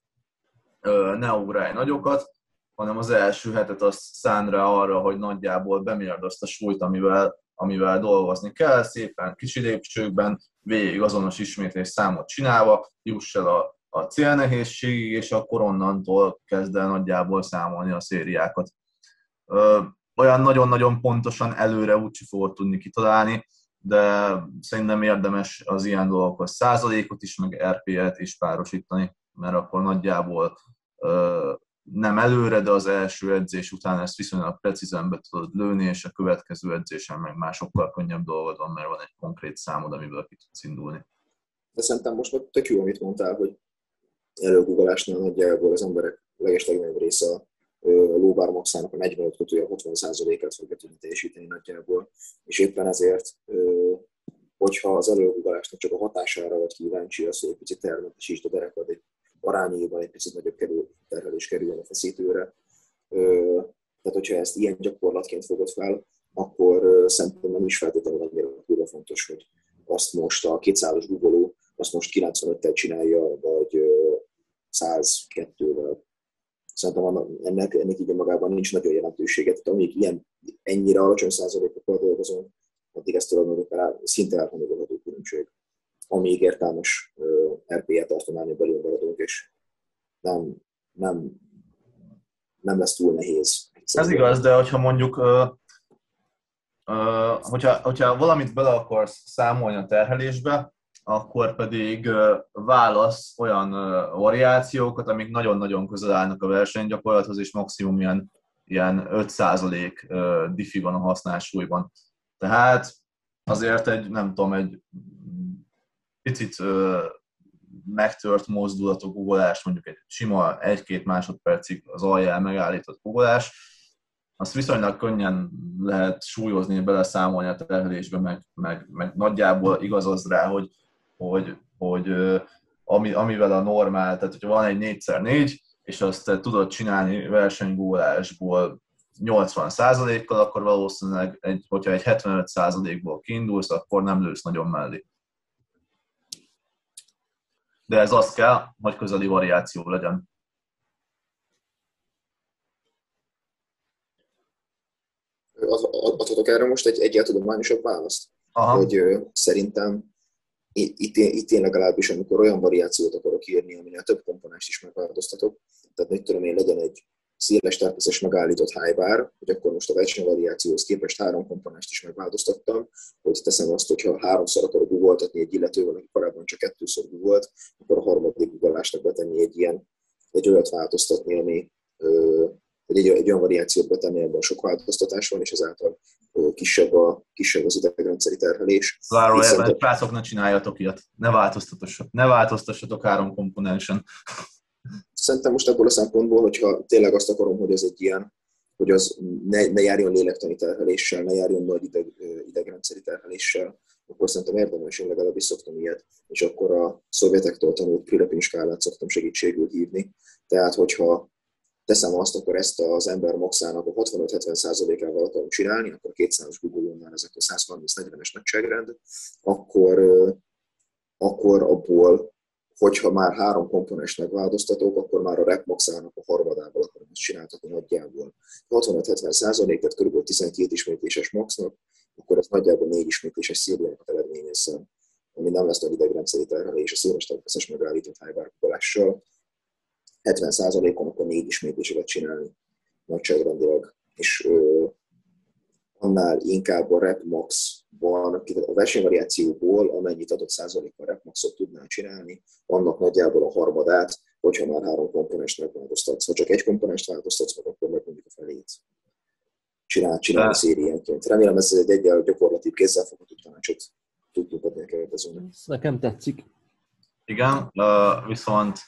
ne ugrálj nagyokat, hanem az első hetet azt szán arra, hogy nagyjából bemérd azt a súlyt, amivel, amivel dolgozni kell, szépen kis lépcsőkben, végig azonos ismétlés számot csinálva, juss el a, a célnehézségig, és akkor onnantól kezd el nagyjából számolni a szériákat. Ö, olyan nagyon-nagyon pontosan előre úgy fogod tudni kitalálni, de szerintem érdemes az ilyen dolgokhoz százalékot is, meg RP-et is párosítani, mert akkor nagyjából nem előre, de az első edzés után ezt viszonylag precízen be tudod lőni, és a következő edzésen meg már sokkal könnyebb dolgod van, mert van egy konkrét számod, amiből ki tudsz indulni. De szerintem most meg tök jó, amit mondtál, hogy előgugolásnál nagyjából az emberek legeslegnagyobb része a lóbár maxának a 45 kötője 60%-át fogja tudni teljesíteni nagyjából, és éppen ezért hogyha az előgugolásnak csak a hatására vagy kíváncsi, az, hogy egy picit termetesítsd a derekad egy arányaiban egy picit nagyobb kerül, terhelés kerüljön a feszítőre. Tehát, hogyha ezt ilyen gyakorlatként fogod fel, akkor szerintem nem is feltétlenül annyira kurva fontos, hogy azt most a kétszázalos googoló, azt most 95-tel csinálja, vagy 102-vel. Szerintem ennek, ennek így magában nincs nagyon jelentősége. Tehát amíg ilyen ennyire alacsony százalékokkal dolgozom, addig ezt tulajdonképpen szinte elhanyagolható különbség. Amíg értelmes RPE tartományon belül maradunk, és nem, nem, nem lesz túl nehéz. Ez igaz, de hogyha mondjuk Uh, hogyha, hogyha valamit bele akarsz számolni a terhelésbe, akkor pedig válasz olyan variációkat, amik nagyon-nagyon közel állnak a versenygyakorlathoz, és maximum ilyen, ilyen 5% diffi van a használsúlyban. Tehát azért egy, nem tudom, egy picit megtört mozdulatok googolás, mondjuk egy sima 1-2 másodpercig az alján megállított googolás, azt viszonylag könnyen lehet súlyozni, beleszámolni a terhelésbe, meg, meg, meg nagyjából igaz az rá, hogy, hogy, hogy ami, amivel a normál, tehát hogyha van egy 4x4, és azt tudod csinálni versenygólásból 80%-kal, akkor valószínűleg, egy, hogyha egy 75%-ból kiindulsz, akkor nem lősz nagyon mellé. De ez az kell, hogy közeli variáció legyen. adhatok erre most egy egyáltalán tudományosabb választ? Aha. Hogy szerintem itt, itt én legalábbis, amikor olyan variációt akarok írni, aminél több komponást is megváltoztatok, tehát mit tudom én, legyen egy széles terpeszes megállított highbar, hogy akkor most a versenyvariációhoz képest három komponást is megváltoztattam, hogy teszem azt, hogyha háromszor akarok googoltatni egy illetővel, aki korábban csak kettőször googolt, akkor a harmadik googolásnak betenni egy ilyen, egy olyat változtatni, ami hogy egy, egy olyan variációt betenni, ebben sok változtatás van, és ezáltal kisebb, a, kisebb az idegrendszeri terhelés. Zárójelben, a srácok, ne csináljatok ilyet, ne változtassatok, ne változtassatok három komponensen. Szerintem most ebből a szempontból, hogyha tényleg azt akarom, hogy ez egy ilyen, hogy az ne, ne járjon lélektani terheléssel, ne járjon nagy ideg, idegrendszeri terheléssel, akkor szerintem érdemes, én legalábbis szoktam ilyet, és akkor a szovjetektől tanult Prilepin skálát szoktam segítségül hívni. Tehát, hogyha teszem azt, akkor ezt az ember maxának a 65-70%-ával akarom csinálni, akkor 200 Google-nál ezek a 130-40-es nagyságrend, akkor, akkor abból, hogyha már három komponens megváltoztatok, akkor már a rep maxának a harmadával akarom ezt csináltatni nagyjából. 65-70% tehát kb. 12 ismétléses maxnak, akkor az nagyjából 4 ismétléses szívlányokat eredményezzen, ami nem lesz nagy idegrendszeri terhelés a széles természetes megállított hájbárkodással, 70%-on akkor négy ismétléseket csinálni nagyságrendileg, és ö, annál inkább a rep van, a versenyvariációból, amennyit adott százalékkal rep maxot tudnál csinálni, annak nagyjából a harmadát, hogyha már három komponest megváltoztatsz. Ha csak egy komponest változtatsz akkor meg mondjuk a felét csinál, csinál a szérienként. Remélem ez egy egyel gyakorlati kézzelfogható tanácsot tudjuk adni a kérdezőnek. Nekem tetszik. Igen, viszont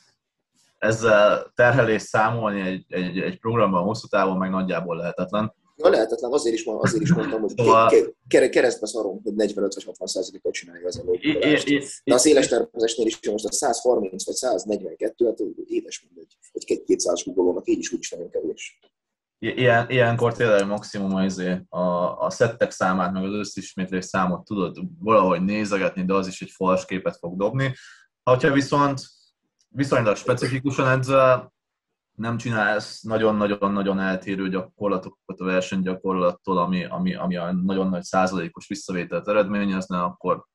ezzel terhelés számolni egy, egy, egy programban hosszú távon meg nagyjából lehetetlen. Ja, lehetetlen, azért is, azért is mondtam, hogy szóval... keresztbe szarom, hogy 45 vagy 60 százalékot csinálja az előbb. De a széles tervezésnél is most a 130 vagy 142, hát édes mindegy. Egy 200 googolónak így is úgy is nagyon kevés. Ilyen, ilyenkor tényleg maximum az a, a szettek számát, meg az összismétlés számot tudod valahogy nézegetni, de az is egy fals képet fog dobni. Ha viszont viszonylag specifikusan edzel, nem csinálsz nagyon-nagyon-nagyon eltérő gyakorlatokat a versenygyakorlattól, ami, ami, ami a nagyon nagy százalékos visszavételt eredményezne, akkor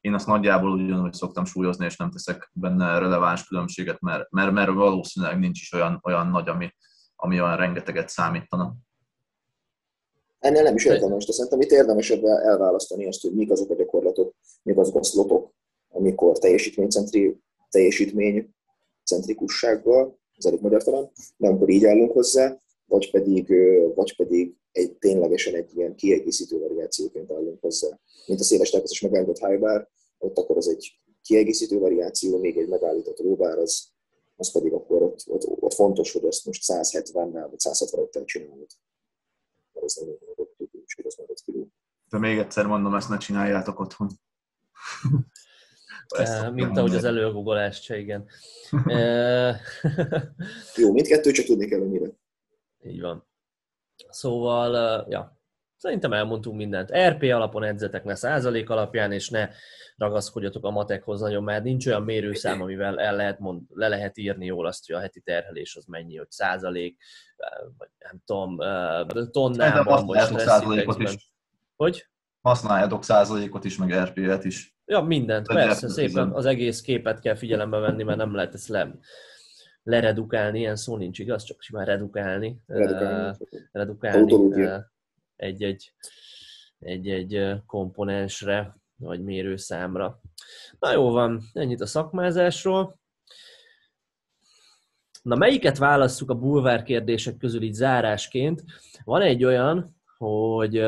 én azt nagyjából ugyanúgy szoktam súlyozni, és nem teszek benne releváns különbséget, mert, mert, mert valószínűleg nincs is olyan, olyan nagy, ami, ami olyan rengeteget számítana. Ennél nem is érdemes, de szerintem itt érdemesebb elválasztani azt, hogy mik azok a gyakorlatok, mik azok a szlotok, amikor teljesítménycentri teljesítmény centrikussággal, ez elég magyar talán, de amikor így állunk hozzá, vagy pedig, vagy pedig egy, ténylegesen egy ilyen kiegészítő variációként állunk hozzá. Mint a széles természetes megállított highbar, ott akkor az egy kiegészítő variáció, még egy megállított lóbár, az, az pedig akkor ott, ott, ott fontos, hogy ezt most 170-nel vagy 165-tel csinálod. Mert ez nem adott különbség, az meg kiló. De még egyszer mondom, ezt ne csináljátok otthon. Ezt Mint ahogy az előgugolást se, igen. Jó, mindkettő, csak tudni kell, hogy mire. Így van. Szóval, ja, szerintem elmondtunk mindent. RP alapon edzetek ne százalék alapján, és ne ragaszkodjatok a matekhoz nagyon, mert nincs olyan mérőszám, amivel el lehet mond, le lehet írni jól azt, hogy a heti terhelés az mennyi, hogy százalék, vagy nem tudom, tonnában, vagy százalékot is. Hogy? Használjátok százalékot is, meg RP-et is. Ja, mindent, Te persze, szépen az egész képet kell figyelembe venni, mert nem lehet ezt le, leredukálni, ilyen szó nincs igaz, csak simán redukálni. Redukálni. Uh, redukálni egy-egy, egy-egy komponensre, vagy mérőszámra. Na jó van, ennyit a szakmázásról. Na melyiket válasszuk a bulvár kérdések közül így zárásként? Van egy olyan, hogy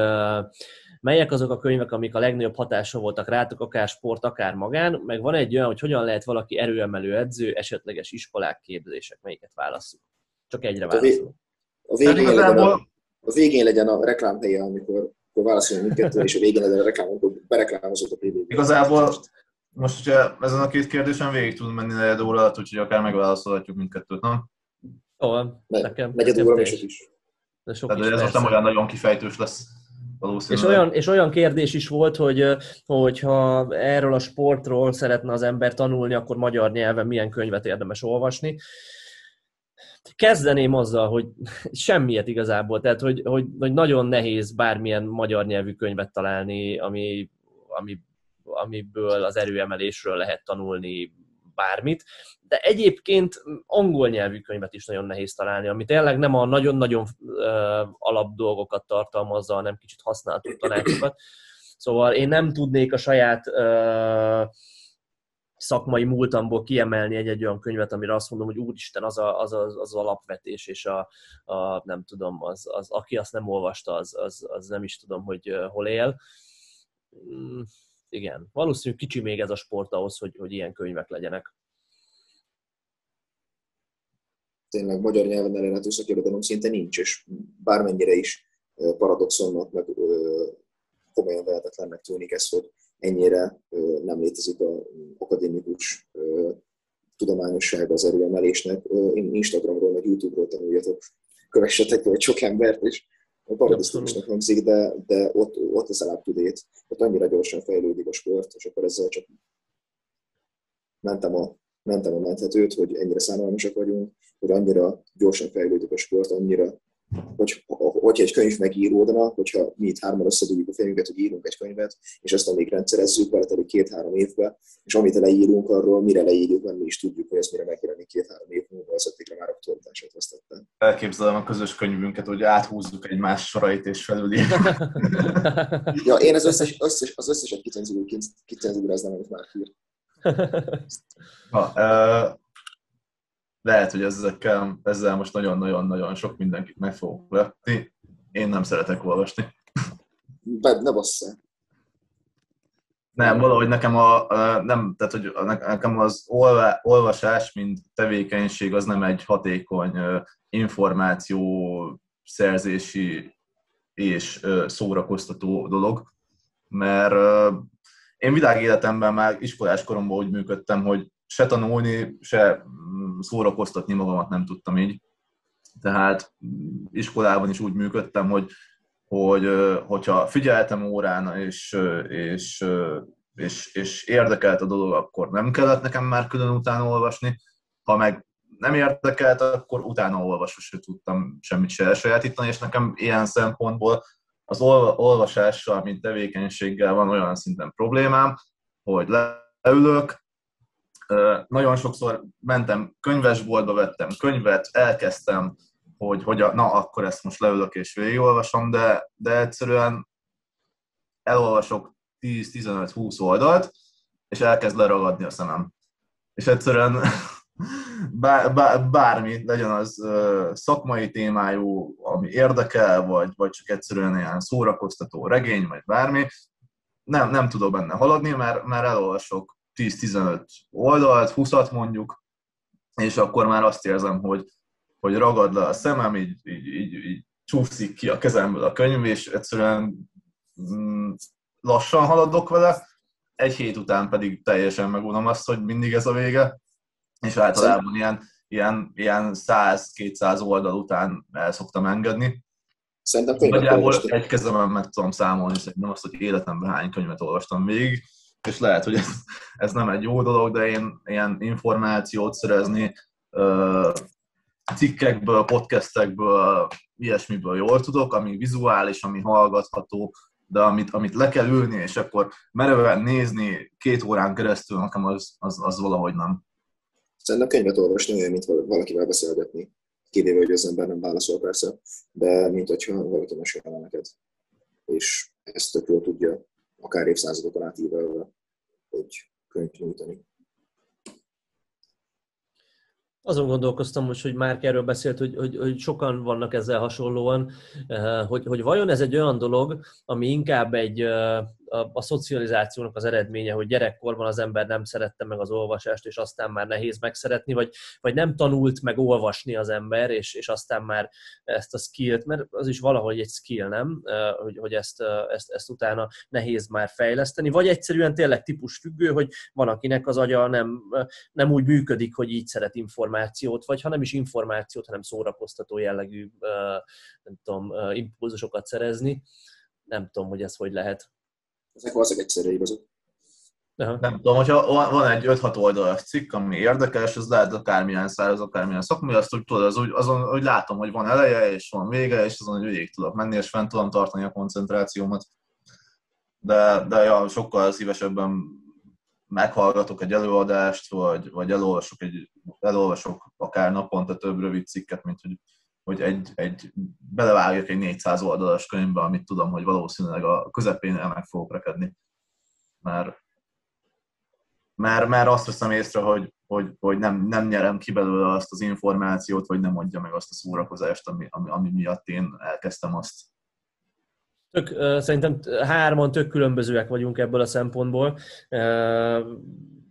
melyek azok a könyvek, amik a legnagyobb hatása voltak rátok, akár sport, akár magán, meg van egy olyan, hogy hogyan lehet valaki erőemelő edző, esetleges iskolák, képzések, melyiket válasszuk. Csak egyre válaszolunk. A végén, legyen a, a végén legyen a reklámhelye, amikor, amikor válaszolunk mindkettő, és a végén legyen a reklám, amikor bereklámozott a pb Igazából most, hogyha ezen a két kérdésen végig tudunk menni negyed óra alatt, úgyhogy akár megválaszolhatjuk mindkettőt, nem? Ó, nekem. Negyed óra is. is. De sok Tehát ez most nem olyan nagyon kifejtős lesz. És olyan, és olyan kérdés is volt, hogy hogyha erről a sportról szeretne az ember tanulni, akkor magyar nyelven milyen könyvet érdemes olvasni. Kezdeném azzal, hogy semmiet igazából, tehát hogy, hogy, hogy nagyon nehéz bármilyen magyar nyelvű könyvet találni, ami, ami, amiből az erőemelésről lehet tanulni bármit, de egyébként angol nyelvű könyvet is nagyon nehéz találni, ami tényleg nem a nagyon-nagyon alap dolgokat tartalmazza, hanem kicsit használható tanácsokat. Szóval én nem tudnék a saját uh, szakmai múltamból kiemelni egy-egy olyan könyvet, amire azt mondom, hogy úristen, az a, az, az, az alapvetés, és a, a nem tudom, az, az, aki azt nem olvasta, az, az, az nem is tudom, hogy hol él. Mm igen, valószínűleg kicsi még ez a sport ahhoz, hogy, hogy ilyen könyvek legyenek. Tényleg magyar nyelven elérhető szakirodalom szinte nincs, és bármennyire is paradoxonnak, meg komolyan vehetetlennek tűnik ez, hogy ennyire nem létezik a akadémikus tudományosság az erőemelésnek. Instagramról, meg YouTube-ról tanuljatok, kövessetek vagy sok embert, és paradisztikusnak hangzik, de, de ott, ott az up to date, ott annyira gyorsan fejlődik a sport, és akkor ezzel csak mentem a, mentem a menthetőt, hogy ennyire számolmosak vagyunk, hogy annyira gyorsan fejlődik a sport, annyira hogy, hogyha egy könyv megíródna, hogyha mi itt hárman összedugjuk a fejünket, hogy írunk egy könyvet, és azt amíg rendszerezzük, beletelik két-három évbe, és amit leírunk arról, mire leírjuk, mert mi is tudjuk, hogy ez mire megjelenik két-három év múlva, az öttikre már aktualitását vesztette. Elképzelem a közös könyvünket, hogy áthúzzuk egymás sorait és felüli. ja, én az, összes, összes, az összeset kicenzúráznám, amit már hír. Ha, uh lehet, hogy ezekkel, ezzel most nagyon-nagyon-nagyon sok mindenkit meg fogok lepni. Én nem szeretek olvasni. Be, ne basszál. Nem, valahogy nekem a, nem, tehát, hogy nekem az olvasás, mint tevékenység, az nem egy hatékony információ szerzési és szórakoztató dolog, mert én világéletemben már iskolás koromban úgy működtem, hogy se tanulni, se szórakoztatni magamat nem tudtam így. Tehát iskolában is úgy működtem, hogy, hogy hogyha figyeltem órán, és, és, és, és érdekelt a dolog, akkor nem kellett nekem már külön utána olvasni. Ha meg nem érdekelt, akkor utána olvasva sem tudtam semmit se elsajátítani, és nekem ilyen szempontból az olvasással, mint tevékenységgel van olyan szinten problémám, hogy leülök, nagyon sokszor mentem könyvesboltba, vettem könyvet, elkezdtem, hogy, hogy a, na, akkor ezt most leülök és végigolvasom, de, de egyszerűen elolvasok 10-15-20 oldalt, és elkezd leragadni a szemem. És egyszerűen bár, bár, bármi, legyen az szakmai témájú, ami érdekel, vagy, vagy csak egyszerűen ilyen szórakoztató regény, vagy bármi, nem, nem tudok benne haladni, mert, mert elolvasok 10-15 oldalt, 20-at mondjuk, és akkor már azt érzem, hogy, hogy ragad le a szemem, így, így, így, így csúszik ki a kezemből a könyv, és egyszerűen mm, lassan haladok vele, egy hét után pedig teljesen megunom azt, hogy mindig ez a vége, és általában ilyen, ilyen, ilyen 100-200 oldal után el szoktam engedni. Szerintem könyvet Nagyjából egy kezemben meg tudom számolni, szerintem azt, hogy életemben hány könyvet olvastam végig, és lehet, hogy ez, ez nem egy jó dolog, de én ilyen információt szerezni cikkekből, podcastekből, ilyesmiből jól tudok, ami vizuális, ami hallgatható, de amit, amit le kell ülni, és akkor mereven nézni két órán keresztül, nekem az, az, az valahogy nem. Szerintem könyvet olvasni olyan, mint valakivel beszélgetni. Kivéve, hogy az ember nem válaszol persze, de mint hogyha valaki mesélne neked. És ezt tök jól tudja, akár évszázadokon átívelve egy könyv nyújtani. Azon gondolkoztam most, hogy már erről beszélt, hogy, hogy, hogy sokan vannak ezzel hasonlóan, eh, hogy, hogy vajon ez egy olyan dolog, ami inkább egy eh, a, szocializációnak az eredménye, hogy gyerekkorban az ember nem szerette meg az olvasást, és aztán már nehéz megszeretni, vagy, vagy nem tanult meg olvasni az ember, és, és aztán már ezt a skillt, mert az is valahogy egy skill, nem? Hogy, hogy ezt, ezt, ezt utána nehéz már fejleszteni, vagy egyszerűen tényleg típus függő, hogy van, akinek az agya nem, nem úgy működik, hogy így szeret információt, vagy ha nem is információt, hanem szórakoztató jellegű, nem tudom, impulzusokat szerezni. Nem tudom, hogy ez hogy lehet. Ezek valószínűleg egyszerre igazok. Aha. Nem tudom, hogyha van van egy 5-6 oldalas cikk, ami érdekes, az lehet akármilyen száraz, akármilyen szakmai, azt úgy tudod, az úgy, azon, hogy látom, hogy van eleje, és van vége, és azon, hogy végig tudok menni, és fent tudom tartani a koncentrációmat. De, de ja, sokkal szívesebben meghallgatok egy előadást, vagy, vagy elolvasok, egy, elolvasok akár naponta több rövid cikket, mint hogy, hogy egy, egy, belevágjak egy 400 oldalas könyvbe, amit tudom, hogy valószínűleg a közepén el meg fogok rekedni. Mert, mert, mert azt veszem észre, hogy, hogy, hogy nem, nem nyerem ki belőle azt az információt, vagy nem adja meg azt a szórakozást, ami, ami, ami miatt én elkezdtem azt. Tök, szerintem hárman tök különbözőek vagyunk ebből a szempontból.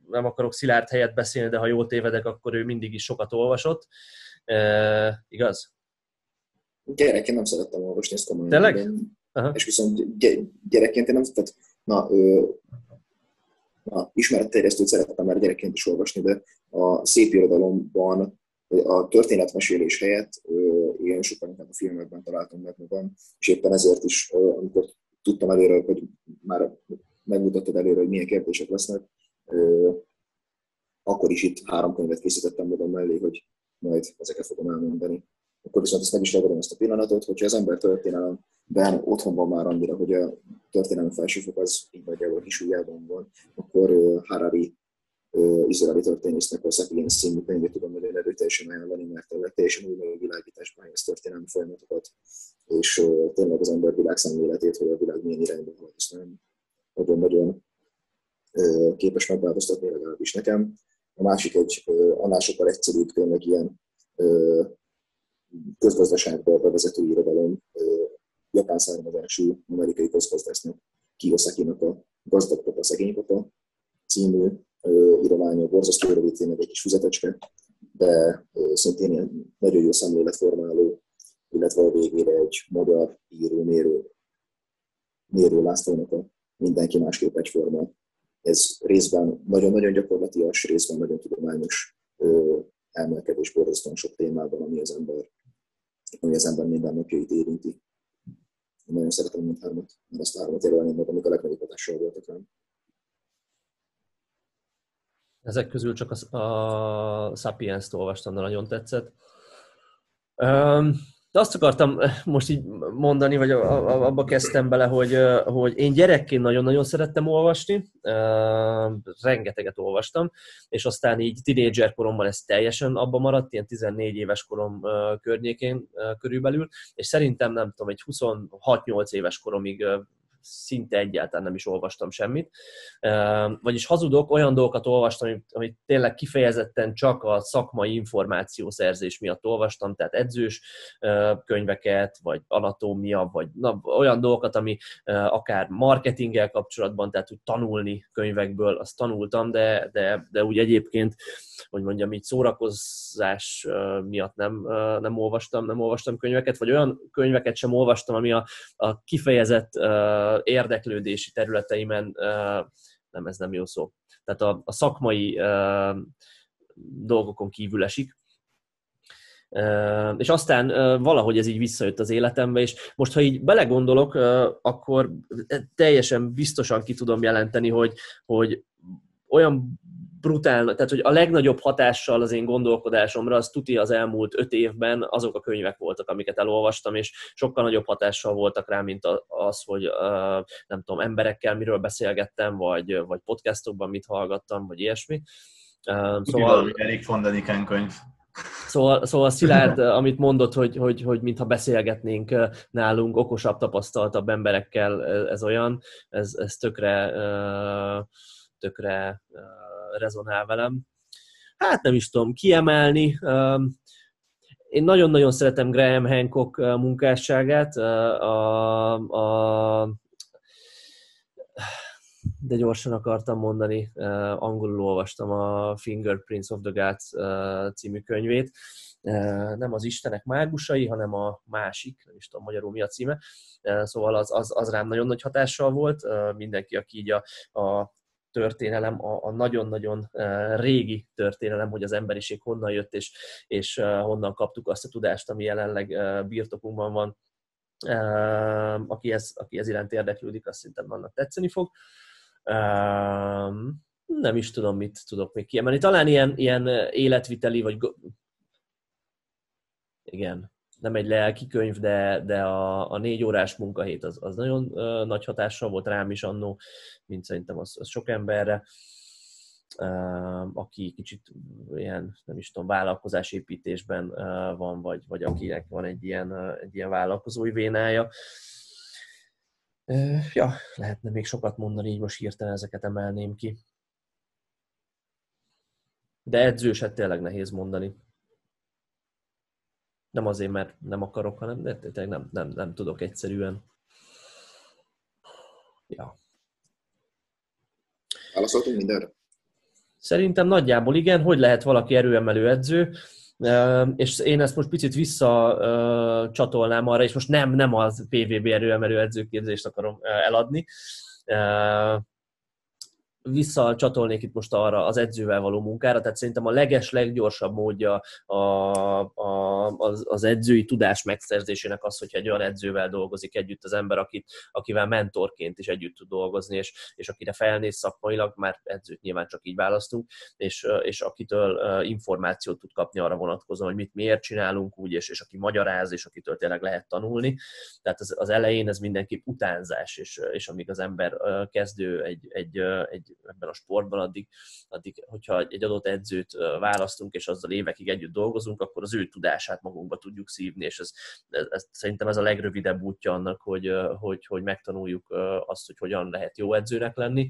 Nem akarok Szilárd helyet beszélni, de ha jól tévedek, akkor ő mindig is sokat olvasott. Igaz? Gyerekként nem szerettem olvasni, ezt komolyan. Tényleg? Aha. És viszont gy- gyerekként én nem, tehát, na, ö, na, ismeretterjesztőt szerettem már gyerekként is olvasni, de a szép irodalomban a történetmesélés helyett ö, én sokkal inkább a filmekben találtam meg magam, és éppen ezért is, ö, amikor tudtam előre, hogy már megmutattad előre, hogy milyen kérdések lesznek, ö, akkor is itt három könyvet készítettem magam mellé, hogy majd ezeket fogom elmondani. Akkor viszont ezt meg is ragadom ezt a pillanatot, hogyha az ember történelemben otthon van már annyira, hogy a történelmi felsőfok az így nagyjából kis van, akkor ö, Harari ö, izraeli történésznek a Sapiens című könyvét tudom nagyon erőteljesen ajánlani, mert a teljesen új megvilágításba helyez történelmi folyamatokat, és ö, tényleg az ember világszemléletét, hogy a világ milyen irányba halad, ezt nagyon- nagyon-nagyon ö, képes megváltoztatni, legalábbis nekem. A másik egy ö, annál sokkal egyszerűbb, tényleg ilyen közgazdaságba bevezető irodalom, japán származású amerikai közgazdásznak, Kiyosakinak a Gazdag Papa, Szegény Papa című írománya, borzasztó rövid tényleg egy kis füzetecske, de szintén ilyen nagyon jó szemléletformáló, illetve a végére egy magyar író, mérő, mérő Lászlónak a mindenki másképp egyforma. Ez részben nagyon-nagyon gyakorlatias, részben nagyon tudományos ö, elmélkedés borzasztóan sok témában, ami az ember, ami az ember mindennapjait érinti. Én nagyon szeretem mindhármat, mert azt a hármat jelölném meg, amik a legnagyobb hatással voltak rám. Ezek közül csak a, a Sapiens-t olvastam, de nagyon tetszett. Öm, De azt akartam most így mondani, vagy abba kezdtem bele, hogy, ö, hogy én gyerekként nagyon-nagyon szerettem olvasni, Öm, rengeteget olvastam, és aztán így tinédzser koromban ez teljesen abba maradt, ilyen 14 éves korom környékén körülbelül, és szerintem nem tudom, egy 26-8 éves koromig szinte egyáltalán nem is olvastam semmit. Vagyis hazudok, olyan dolgokat olvastam, amit, amit tényleg kifejezetten csak a szakmai információszerzés miatt olvastam, tehát edzős könyveket, vagy anatómia, vagy na, olyan dolgokat, ami akár marketinggel kapcsolatban, tehát úgy tanulni könyvekből, azt tanultam, de, de, de úgy egyébként, hogy mondjam, így szórakozás miatt nem, nem olvastam, nem olvastam könyveket, vagy olyan könyveket sem olvastam, ami a, a kifejezett ö, érdeklődési területeimen nem, ez nem jó szó. Tehát a, a szakmai dolgokon kívül esik. És aztán valahogy ez így visszajött az életembe, és most, ha így belegondolok, akkor teljesen biztosan ki tudom jelenteni, hogy, hogy olyan brutál, tehát hogy a legnagyobb hatással az én gondolkodásomra az tuti az elmúlt öt évben azok a könyvek voltak, amiket elolvastam, és sokkal nagyobb hatással voltak rá, mint az, hogy nem tudom, emberekkel miről beszélgettem, vagy, vagy podcastokban mit hallgattam, vagy ilyesmi. Szóval... Erik von Deniken könyv. Szóval, szóval Szilárd, amit mondott, hogy, hogy, hogy mintha beszélgetnénk nálunk okosabb, tapasztaltabb emberekkel, ez olyan, ez, ez tökre, tökre rezonál velem. Hát nem is tudom kiemelni. Én nagyon-nagyon szeretem Graham Hancock munkásságát. A, a, de gyorsan akartam mondani, angolul olvastam a Fingerprints of the Gods című könyvét. Nem az Istenek mágusai, hanem a másik, nem is tudom magyarul mi a címe. Szóval az, az, az rám nagyon nagy hatással volt. Mindenki, aki így a, a történelem, a, a nagyon-nagyon régi történelem, hogy az emberiség honnan jött, és, és honnan kaptuk azt a tudást, ami jelenleg birtokunkban van. Aki ez, aki ez iránt érdeklődik, azt szerintem annak tetszeni fog. Nem is tudom, mit tudok még kiemelni. Talán ilyen, ilyen életviteli, vagy igen, nem egy lelki könyv, de, de a, a négy órás munkahét az, az nagyon uh, nagy hatással volt rám is annó, mint szerintem az, az sok emberre, uh, aki kicsit ilyen, nem is tudom, vállalkozásépítésben uh, van, vagy, vagy akinek van egy ilyen, uh, egy ilyen vállalkozói vénája. Uh, ja, lehetne még sokat mondani, így most hirtelen ezeket emelném ki. De edzőset tényleg nehéz mondani nem azért, mert nem akarok, hanem tényleg nem, nem, nem tudok egyszerűen. Ja. Válaszoltunk mindenre? Szerintem nagyjából igen, hogy lehet valaki erőemelő edző, és én ezt most picit vissza csatolnám arra, és most nem, nem az PVB erőemelő edzőképzést akarom eladni, visszacsatolnék itt most arra az edzővel való munkára, tehát szerintem a leges, leggyorsabb módja a, a, az, az edzői tudás megszerzésének az, hogyha egy olyan edzővel dolgozik együtt az ember, akit, akivel mentorként is együtt tud dolgozni, és, és akire felnéz szakmailag, már edzőt nyilván csak így választunk, és, és akitől információt tud kapni arra vonatkozóan, hogy mit miért csinálunk úgy, és, és aki magyaráz, és akitől tényleg lehet tanulni. Tehát az, az elején ez mindenképp utánzás, és, és amíg az ember kezdő egy, egy, egy ebben a sportban, addig, addig, hogyha egy adott edzőt választunk, és azzal évekig együtt dolgozunk, akkor az ő tudását magunkba tudjuk szívni, és ez, ez, ez szerintem ez a legrövidebb útja annak, hogy, hogy, hogy megtanuljuk azt, hogy hogyan lehet jó edzőnek lenni.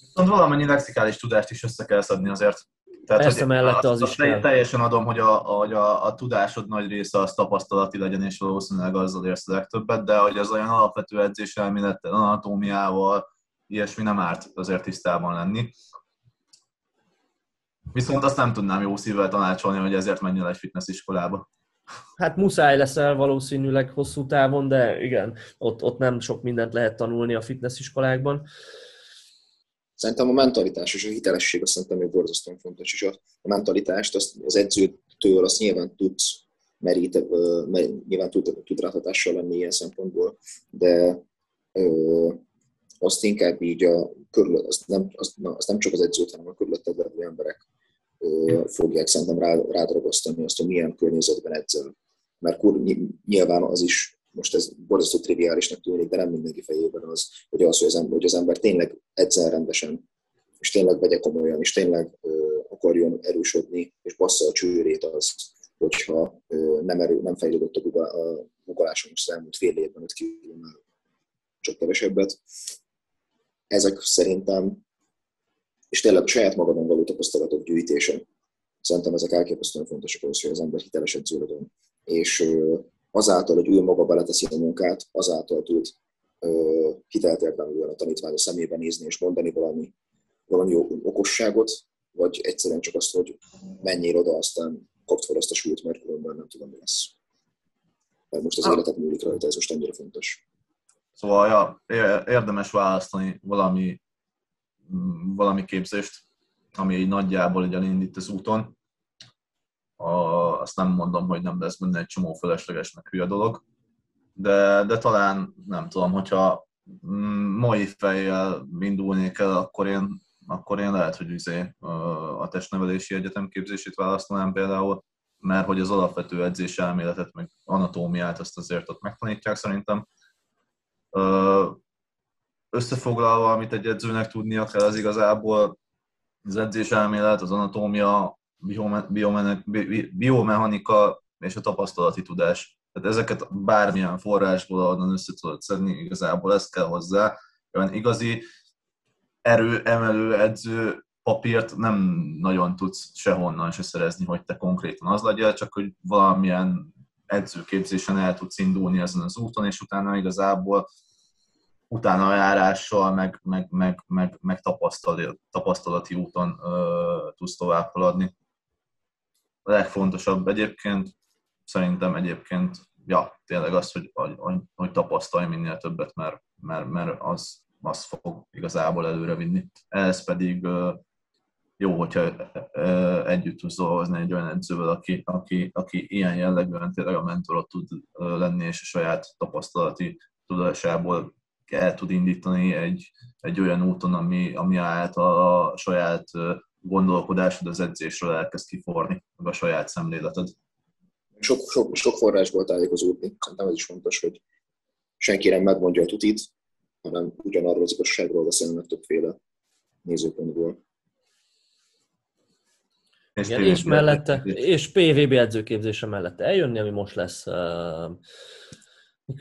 Viszont valamennyi lexikális tudást is össze kell szedni azért. Tehát, Persze, mellette az, az is kell. Teljesen adom, hogy a, hogy a, a tudásod nagy része az tapasztalati legyen, és valószínűleg azzal érsz a legtöbbet, de hogy az olyan alapvető edzés elmélettel, anatómiával, ilyesmi nem árt azért tisztában lenni. Viszont azt nem tudnám jó szívvel tanácsolni, hogy ezért menjen egy fitness iskolába. Hát muszáj leszel valószínűleg hosszú távon, de igen, ott, ott nem sok mindent lehet tanulni a fitness iskolákban. Szerintem a mentalitás és a hitelesség azt szerintem még borzasztóan fontos, és a, mentalitást azt, az edzőtől azt nyilván tudsz merít, nyilván tud, tud ráhatással lenni ilyen szempontból, de azt inkább így a körül, azt nem, azt, azt nem csak az edzőt, hanem a körülötted levő emberek ö, fogják szerintem rá, rádragasztani azt, hogy milyen környezetben edzel. Mert nyilván az is, most ez borzasztó triviálisnak tűnik, de nem mindenki fejében az, hogy az, hogy az ember, hogy az ember tényleg edzel rendesen, és tényleg vegye komolyan, és tényleg ö, akarjon erősödni, és bassza a csőrét az, hogyha ö, nem, erő, nem fejlődött a, a gugoláson most az elmúlt fél évben, öt kilónál csak kevesebbet, ezek szerintem, és tényleg saját magadon való tapasztalatok gyűjtése, szerintem ezek elképesztően fontosak ahhoz, hogy az ember hiteles edzőrödön. És azáltal, hogy ő maga beleteszi a munkát, azáltal tud hitelt érdemlően a tanítvány a szemébe nézni és mondani valami, valami okosságot, vagy egyszerűen csak azt, hogy menjél oda, aztán kapd fel azt a súlyt, mert különben nem tudom, mi lesz. Mert most az ah. életet múlik rajta, ez most ennyire fontos. Szóval ja, érdemes választani valami valami képzést, ami így nagyjából így elindít az úton. A, azt nem mondom, hogy nem lesz benne egy csomó felesleges meg hülye dolog, de, de talán nem tudom, hogyha mm, mai fejjel indulnék el, akkor én, akkor én lehet, hogy üzé a testnevelési egyetem képzését választanám például, mert hogy az alapvető edzés elméletet, meg anatómiát, azt azért ott megtanítják szerintem. Összefoglalva, amit egy edzőnek tudnia kell, az igazából az edzés elmélet, az anatómia, biomechanika és a tapasztalati tudás. Tehát ezeket bármilyen forrásból onnan össze tudod szedni, igazából ez kell hozzá. Olyan igazi erő, emelő edző papírt nem nagyon tudsz sehonnan se szerezni, hogy te konkrétan az legyél, csak hogy valamilyen edzőképzésen el tudsz indulni ezen az úton, és utána igazából utána járással, meg, meg, meg, meg, meg tapasztalati, úton ö, tudsz tovább haladni. A legfontosabb egyébként, szerintem egyébként, ja, tényleg az, hogy, hogy, hogy tapasztalj minél többet, mert, mert, mert az, az fog igazából előre vinni. Ez pedig jó, hogyha együtt tudsz dolgozni egy olyan edzővel, aki, aki, aki ilyen jellegűen tényleg a mentorot tud lenni, és a saját tapasztalati tudásából el tud indítani egy, egy olyan úton, ami, ami által a saját gondolkodásod az edzésről elkezd kiforni, meg a saját szemléleted. Sok, sok, sok forrásból tájékozódni. Szerintem ez is fontos, hogy senki nem megmondja a tutit, hanem ugyanarról az igazságról beszélnek többféle nézőpontból. És, Igen, és mellette, és PVB edzőképzése mellette eljönni, ami most lesz, uh,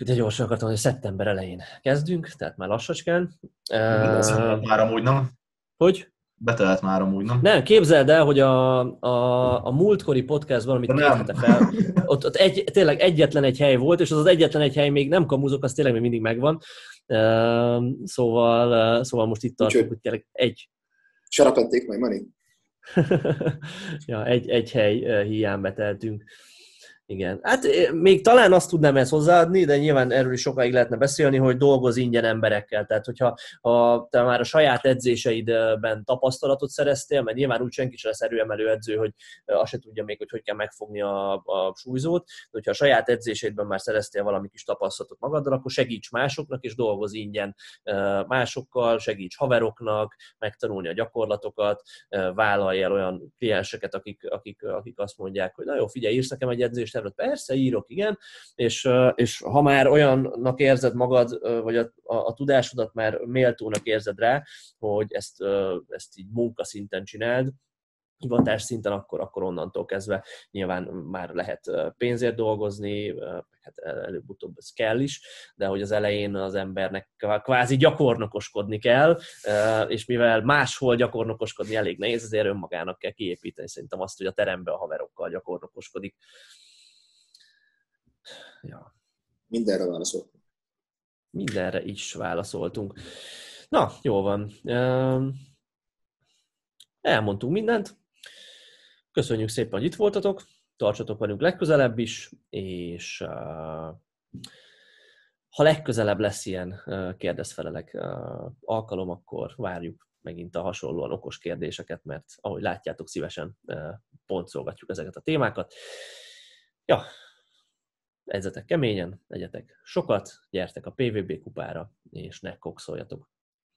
de gyorsan akartam, hogy szeptember elején kezdünk, tehát már lassacskán. Uh, már amúgy nem. Hogy? Betelt már amúgy, nem? Nem, képzeld el, hogy a, a, a múltkori podcastban, amit két hete fel, ott, ott egy, tényleg egyetlen egy hely volt, és az az egyetlen egy hely még nem kamuzok, az tényleg még mindig megvan. Uh, szóval, uh, szóval most itt tartunk, hogy tényleg egy. Shut up and take my money. ja, egy, egy hely hiány beteltünk. Igen. Hát még talán azt tudnám ezt hozzáadni, de nyilván erről is sokáig lehetne beszélni, hogy dolgoz ingyen emberekkel. Tehát, hogyha ha te már a saját edzéseidben tapasztalatot szereztél, mert nyilván úgy senki sem lesz erőemelő edző, hogy azt se tudja még, hogy hogy kell megfogni a, a súlyzót, de hogyha a saját edzéseidben már szereztél valami kis tapasztalatot magaddal, akkor segíts másoknak, és dolgoz ingyen másokkal, segíts haveroknak, megtanulni a gyakorlatokat, vállalj el olyan klienseket, akik, akik, akik azt mondják, hogy na jó, figyelj, írsz nekem egy edzést, tervet, persze, írok, igen, és, és ha már olyannak érzed magad, vagy a, a, a tudásodat már méltónak érzed rá, hogy ezt, ezt így munkaszinten csináld, hivatás szinten, akkor, akkor onnantól kezdve nyilván már lehet pénzért dolgozni, hát előbb-utóbb ez kell is, de hogy az elején az embernek kvázi gyakornokoskodni kell, és mivel máshol gyakornokoskodni elég nehéz, ezért önmagának kell kiépíteni szerintem azt, hogy a terembe a haverokkal gyakornokoskodik. Ja. Mindenre válaszoltunk. Mindenre is válaszoltunk. Na, jó van. Elmondtunk mindent. Köszönjük szépen, hogy itt voltatok. Tartsatok velünk legközelebb is, és ha legközelebb lesz ilyen kérdezfelelek alkalom, akkor várjuk megint a hasonlóan okos kérdéseket, mert ahogy látjátok, szívesen pontszolgatjuk ezeket a témákat. Ja, edzetek keményen, legyetek sokat, gyertek a PVB kupára, és ne kokszoljatok.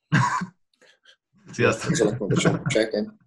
Sziasztok! Sziasztok!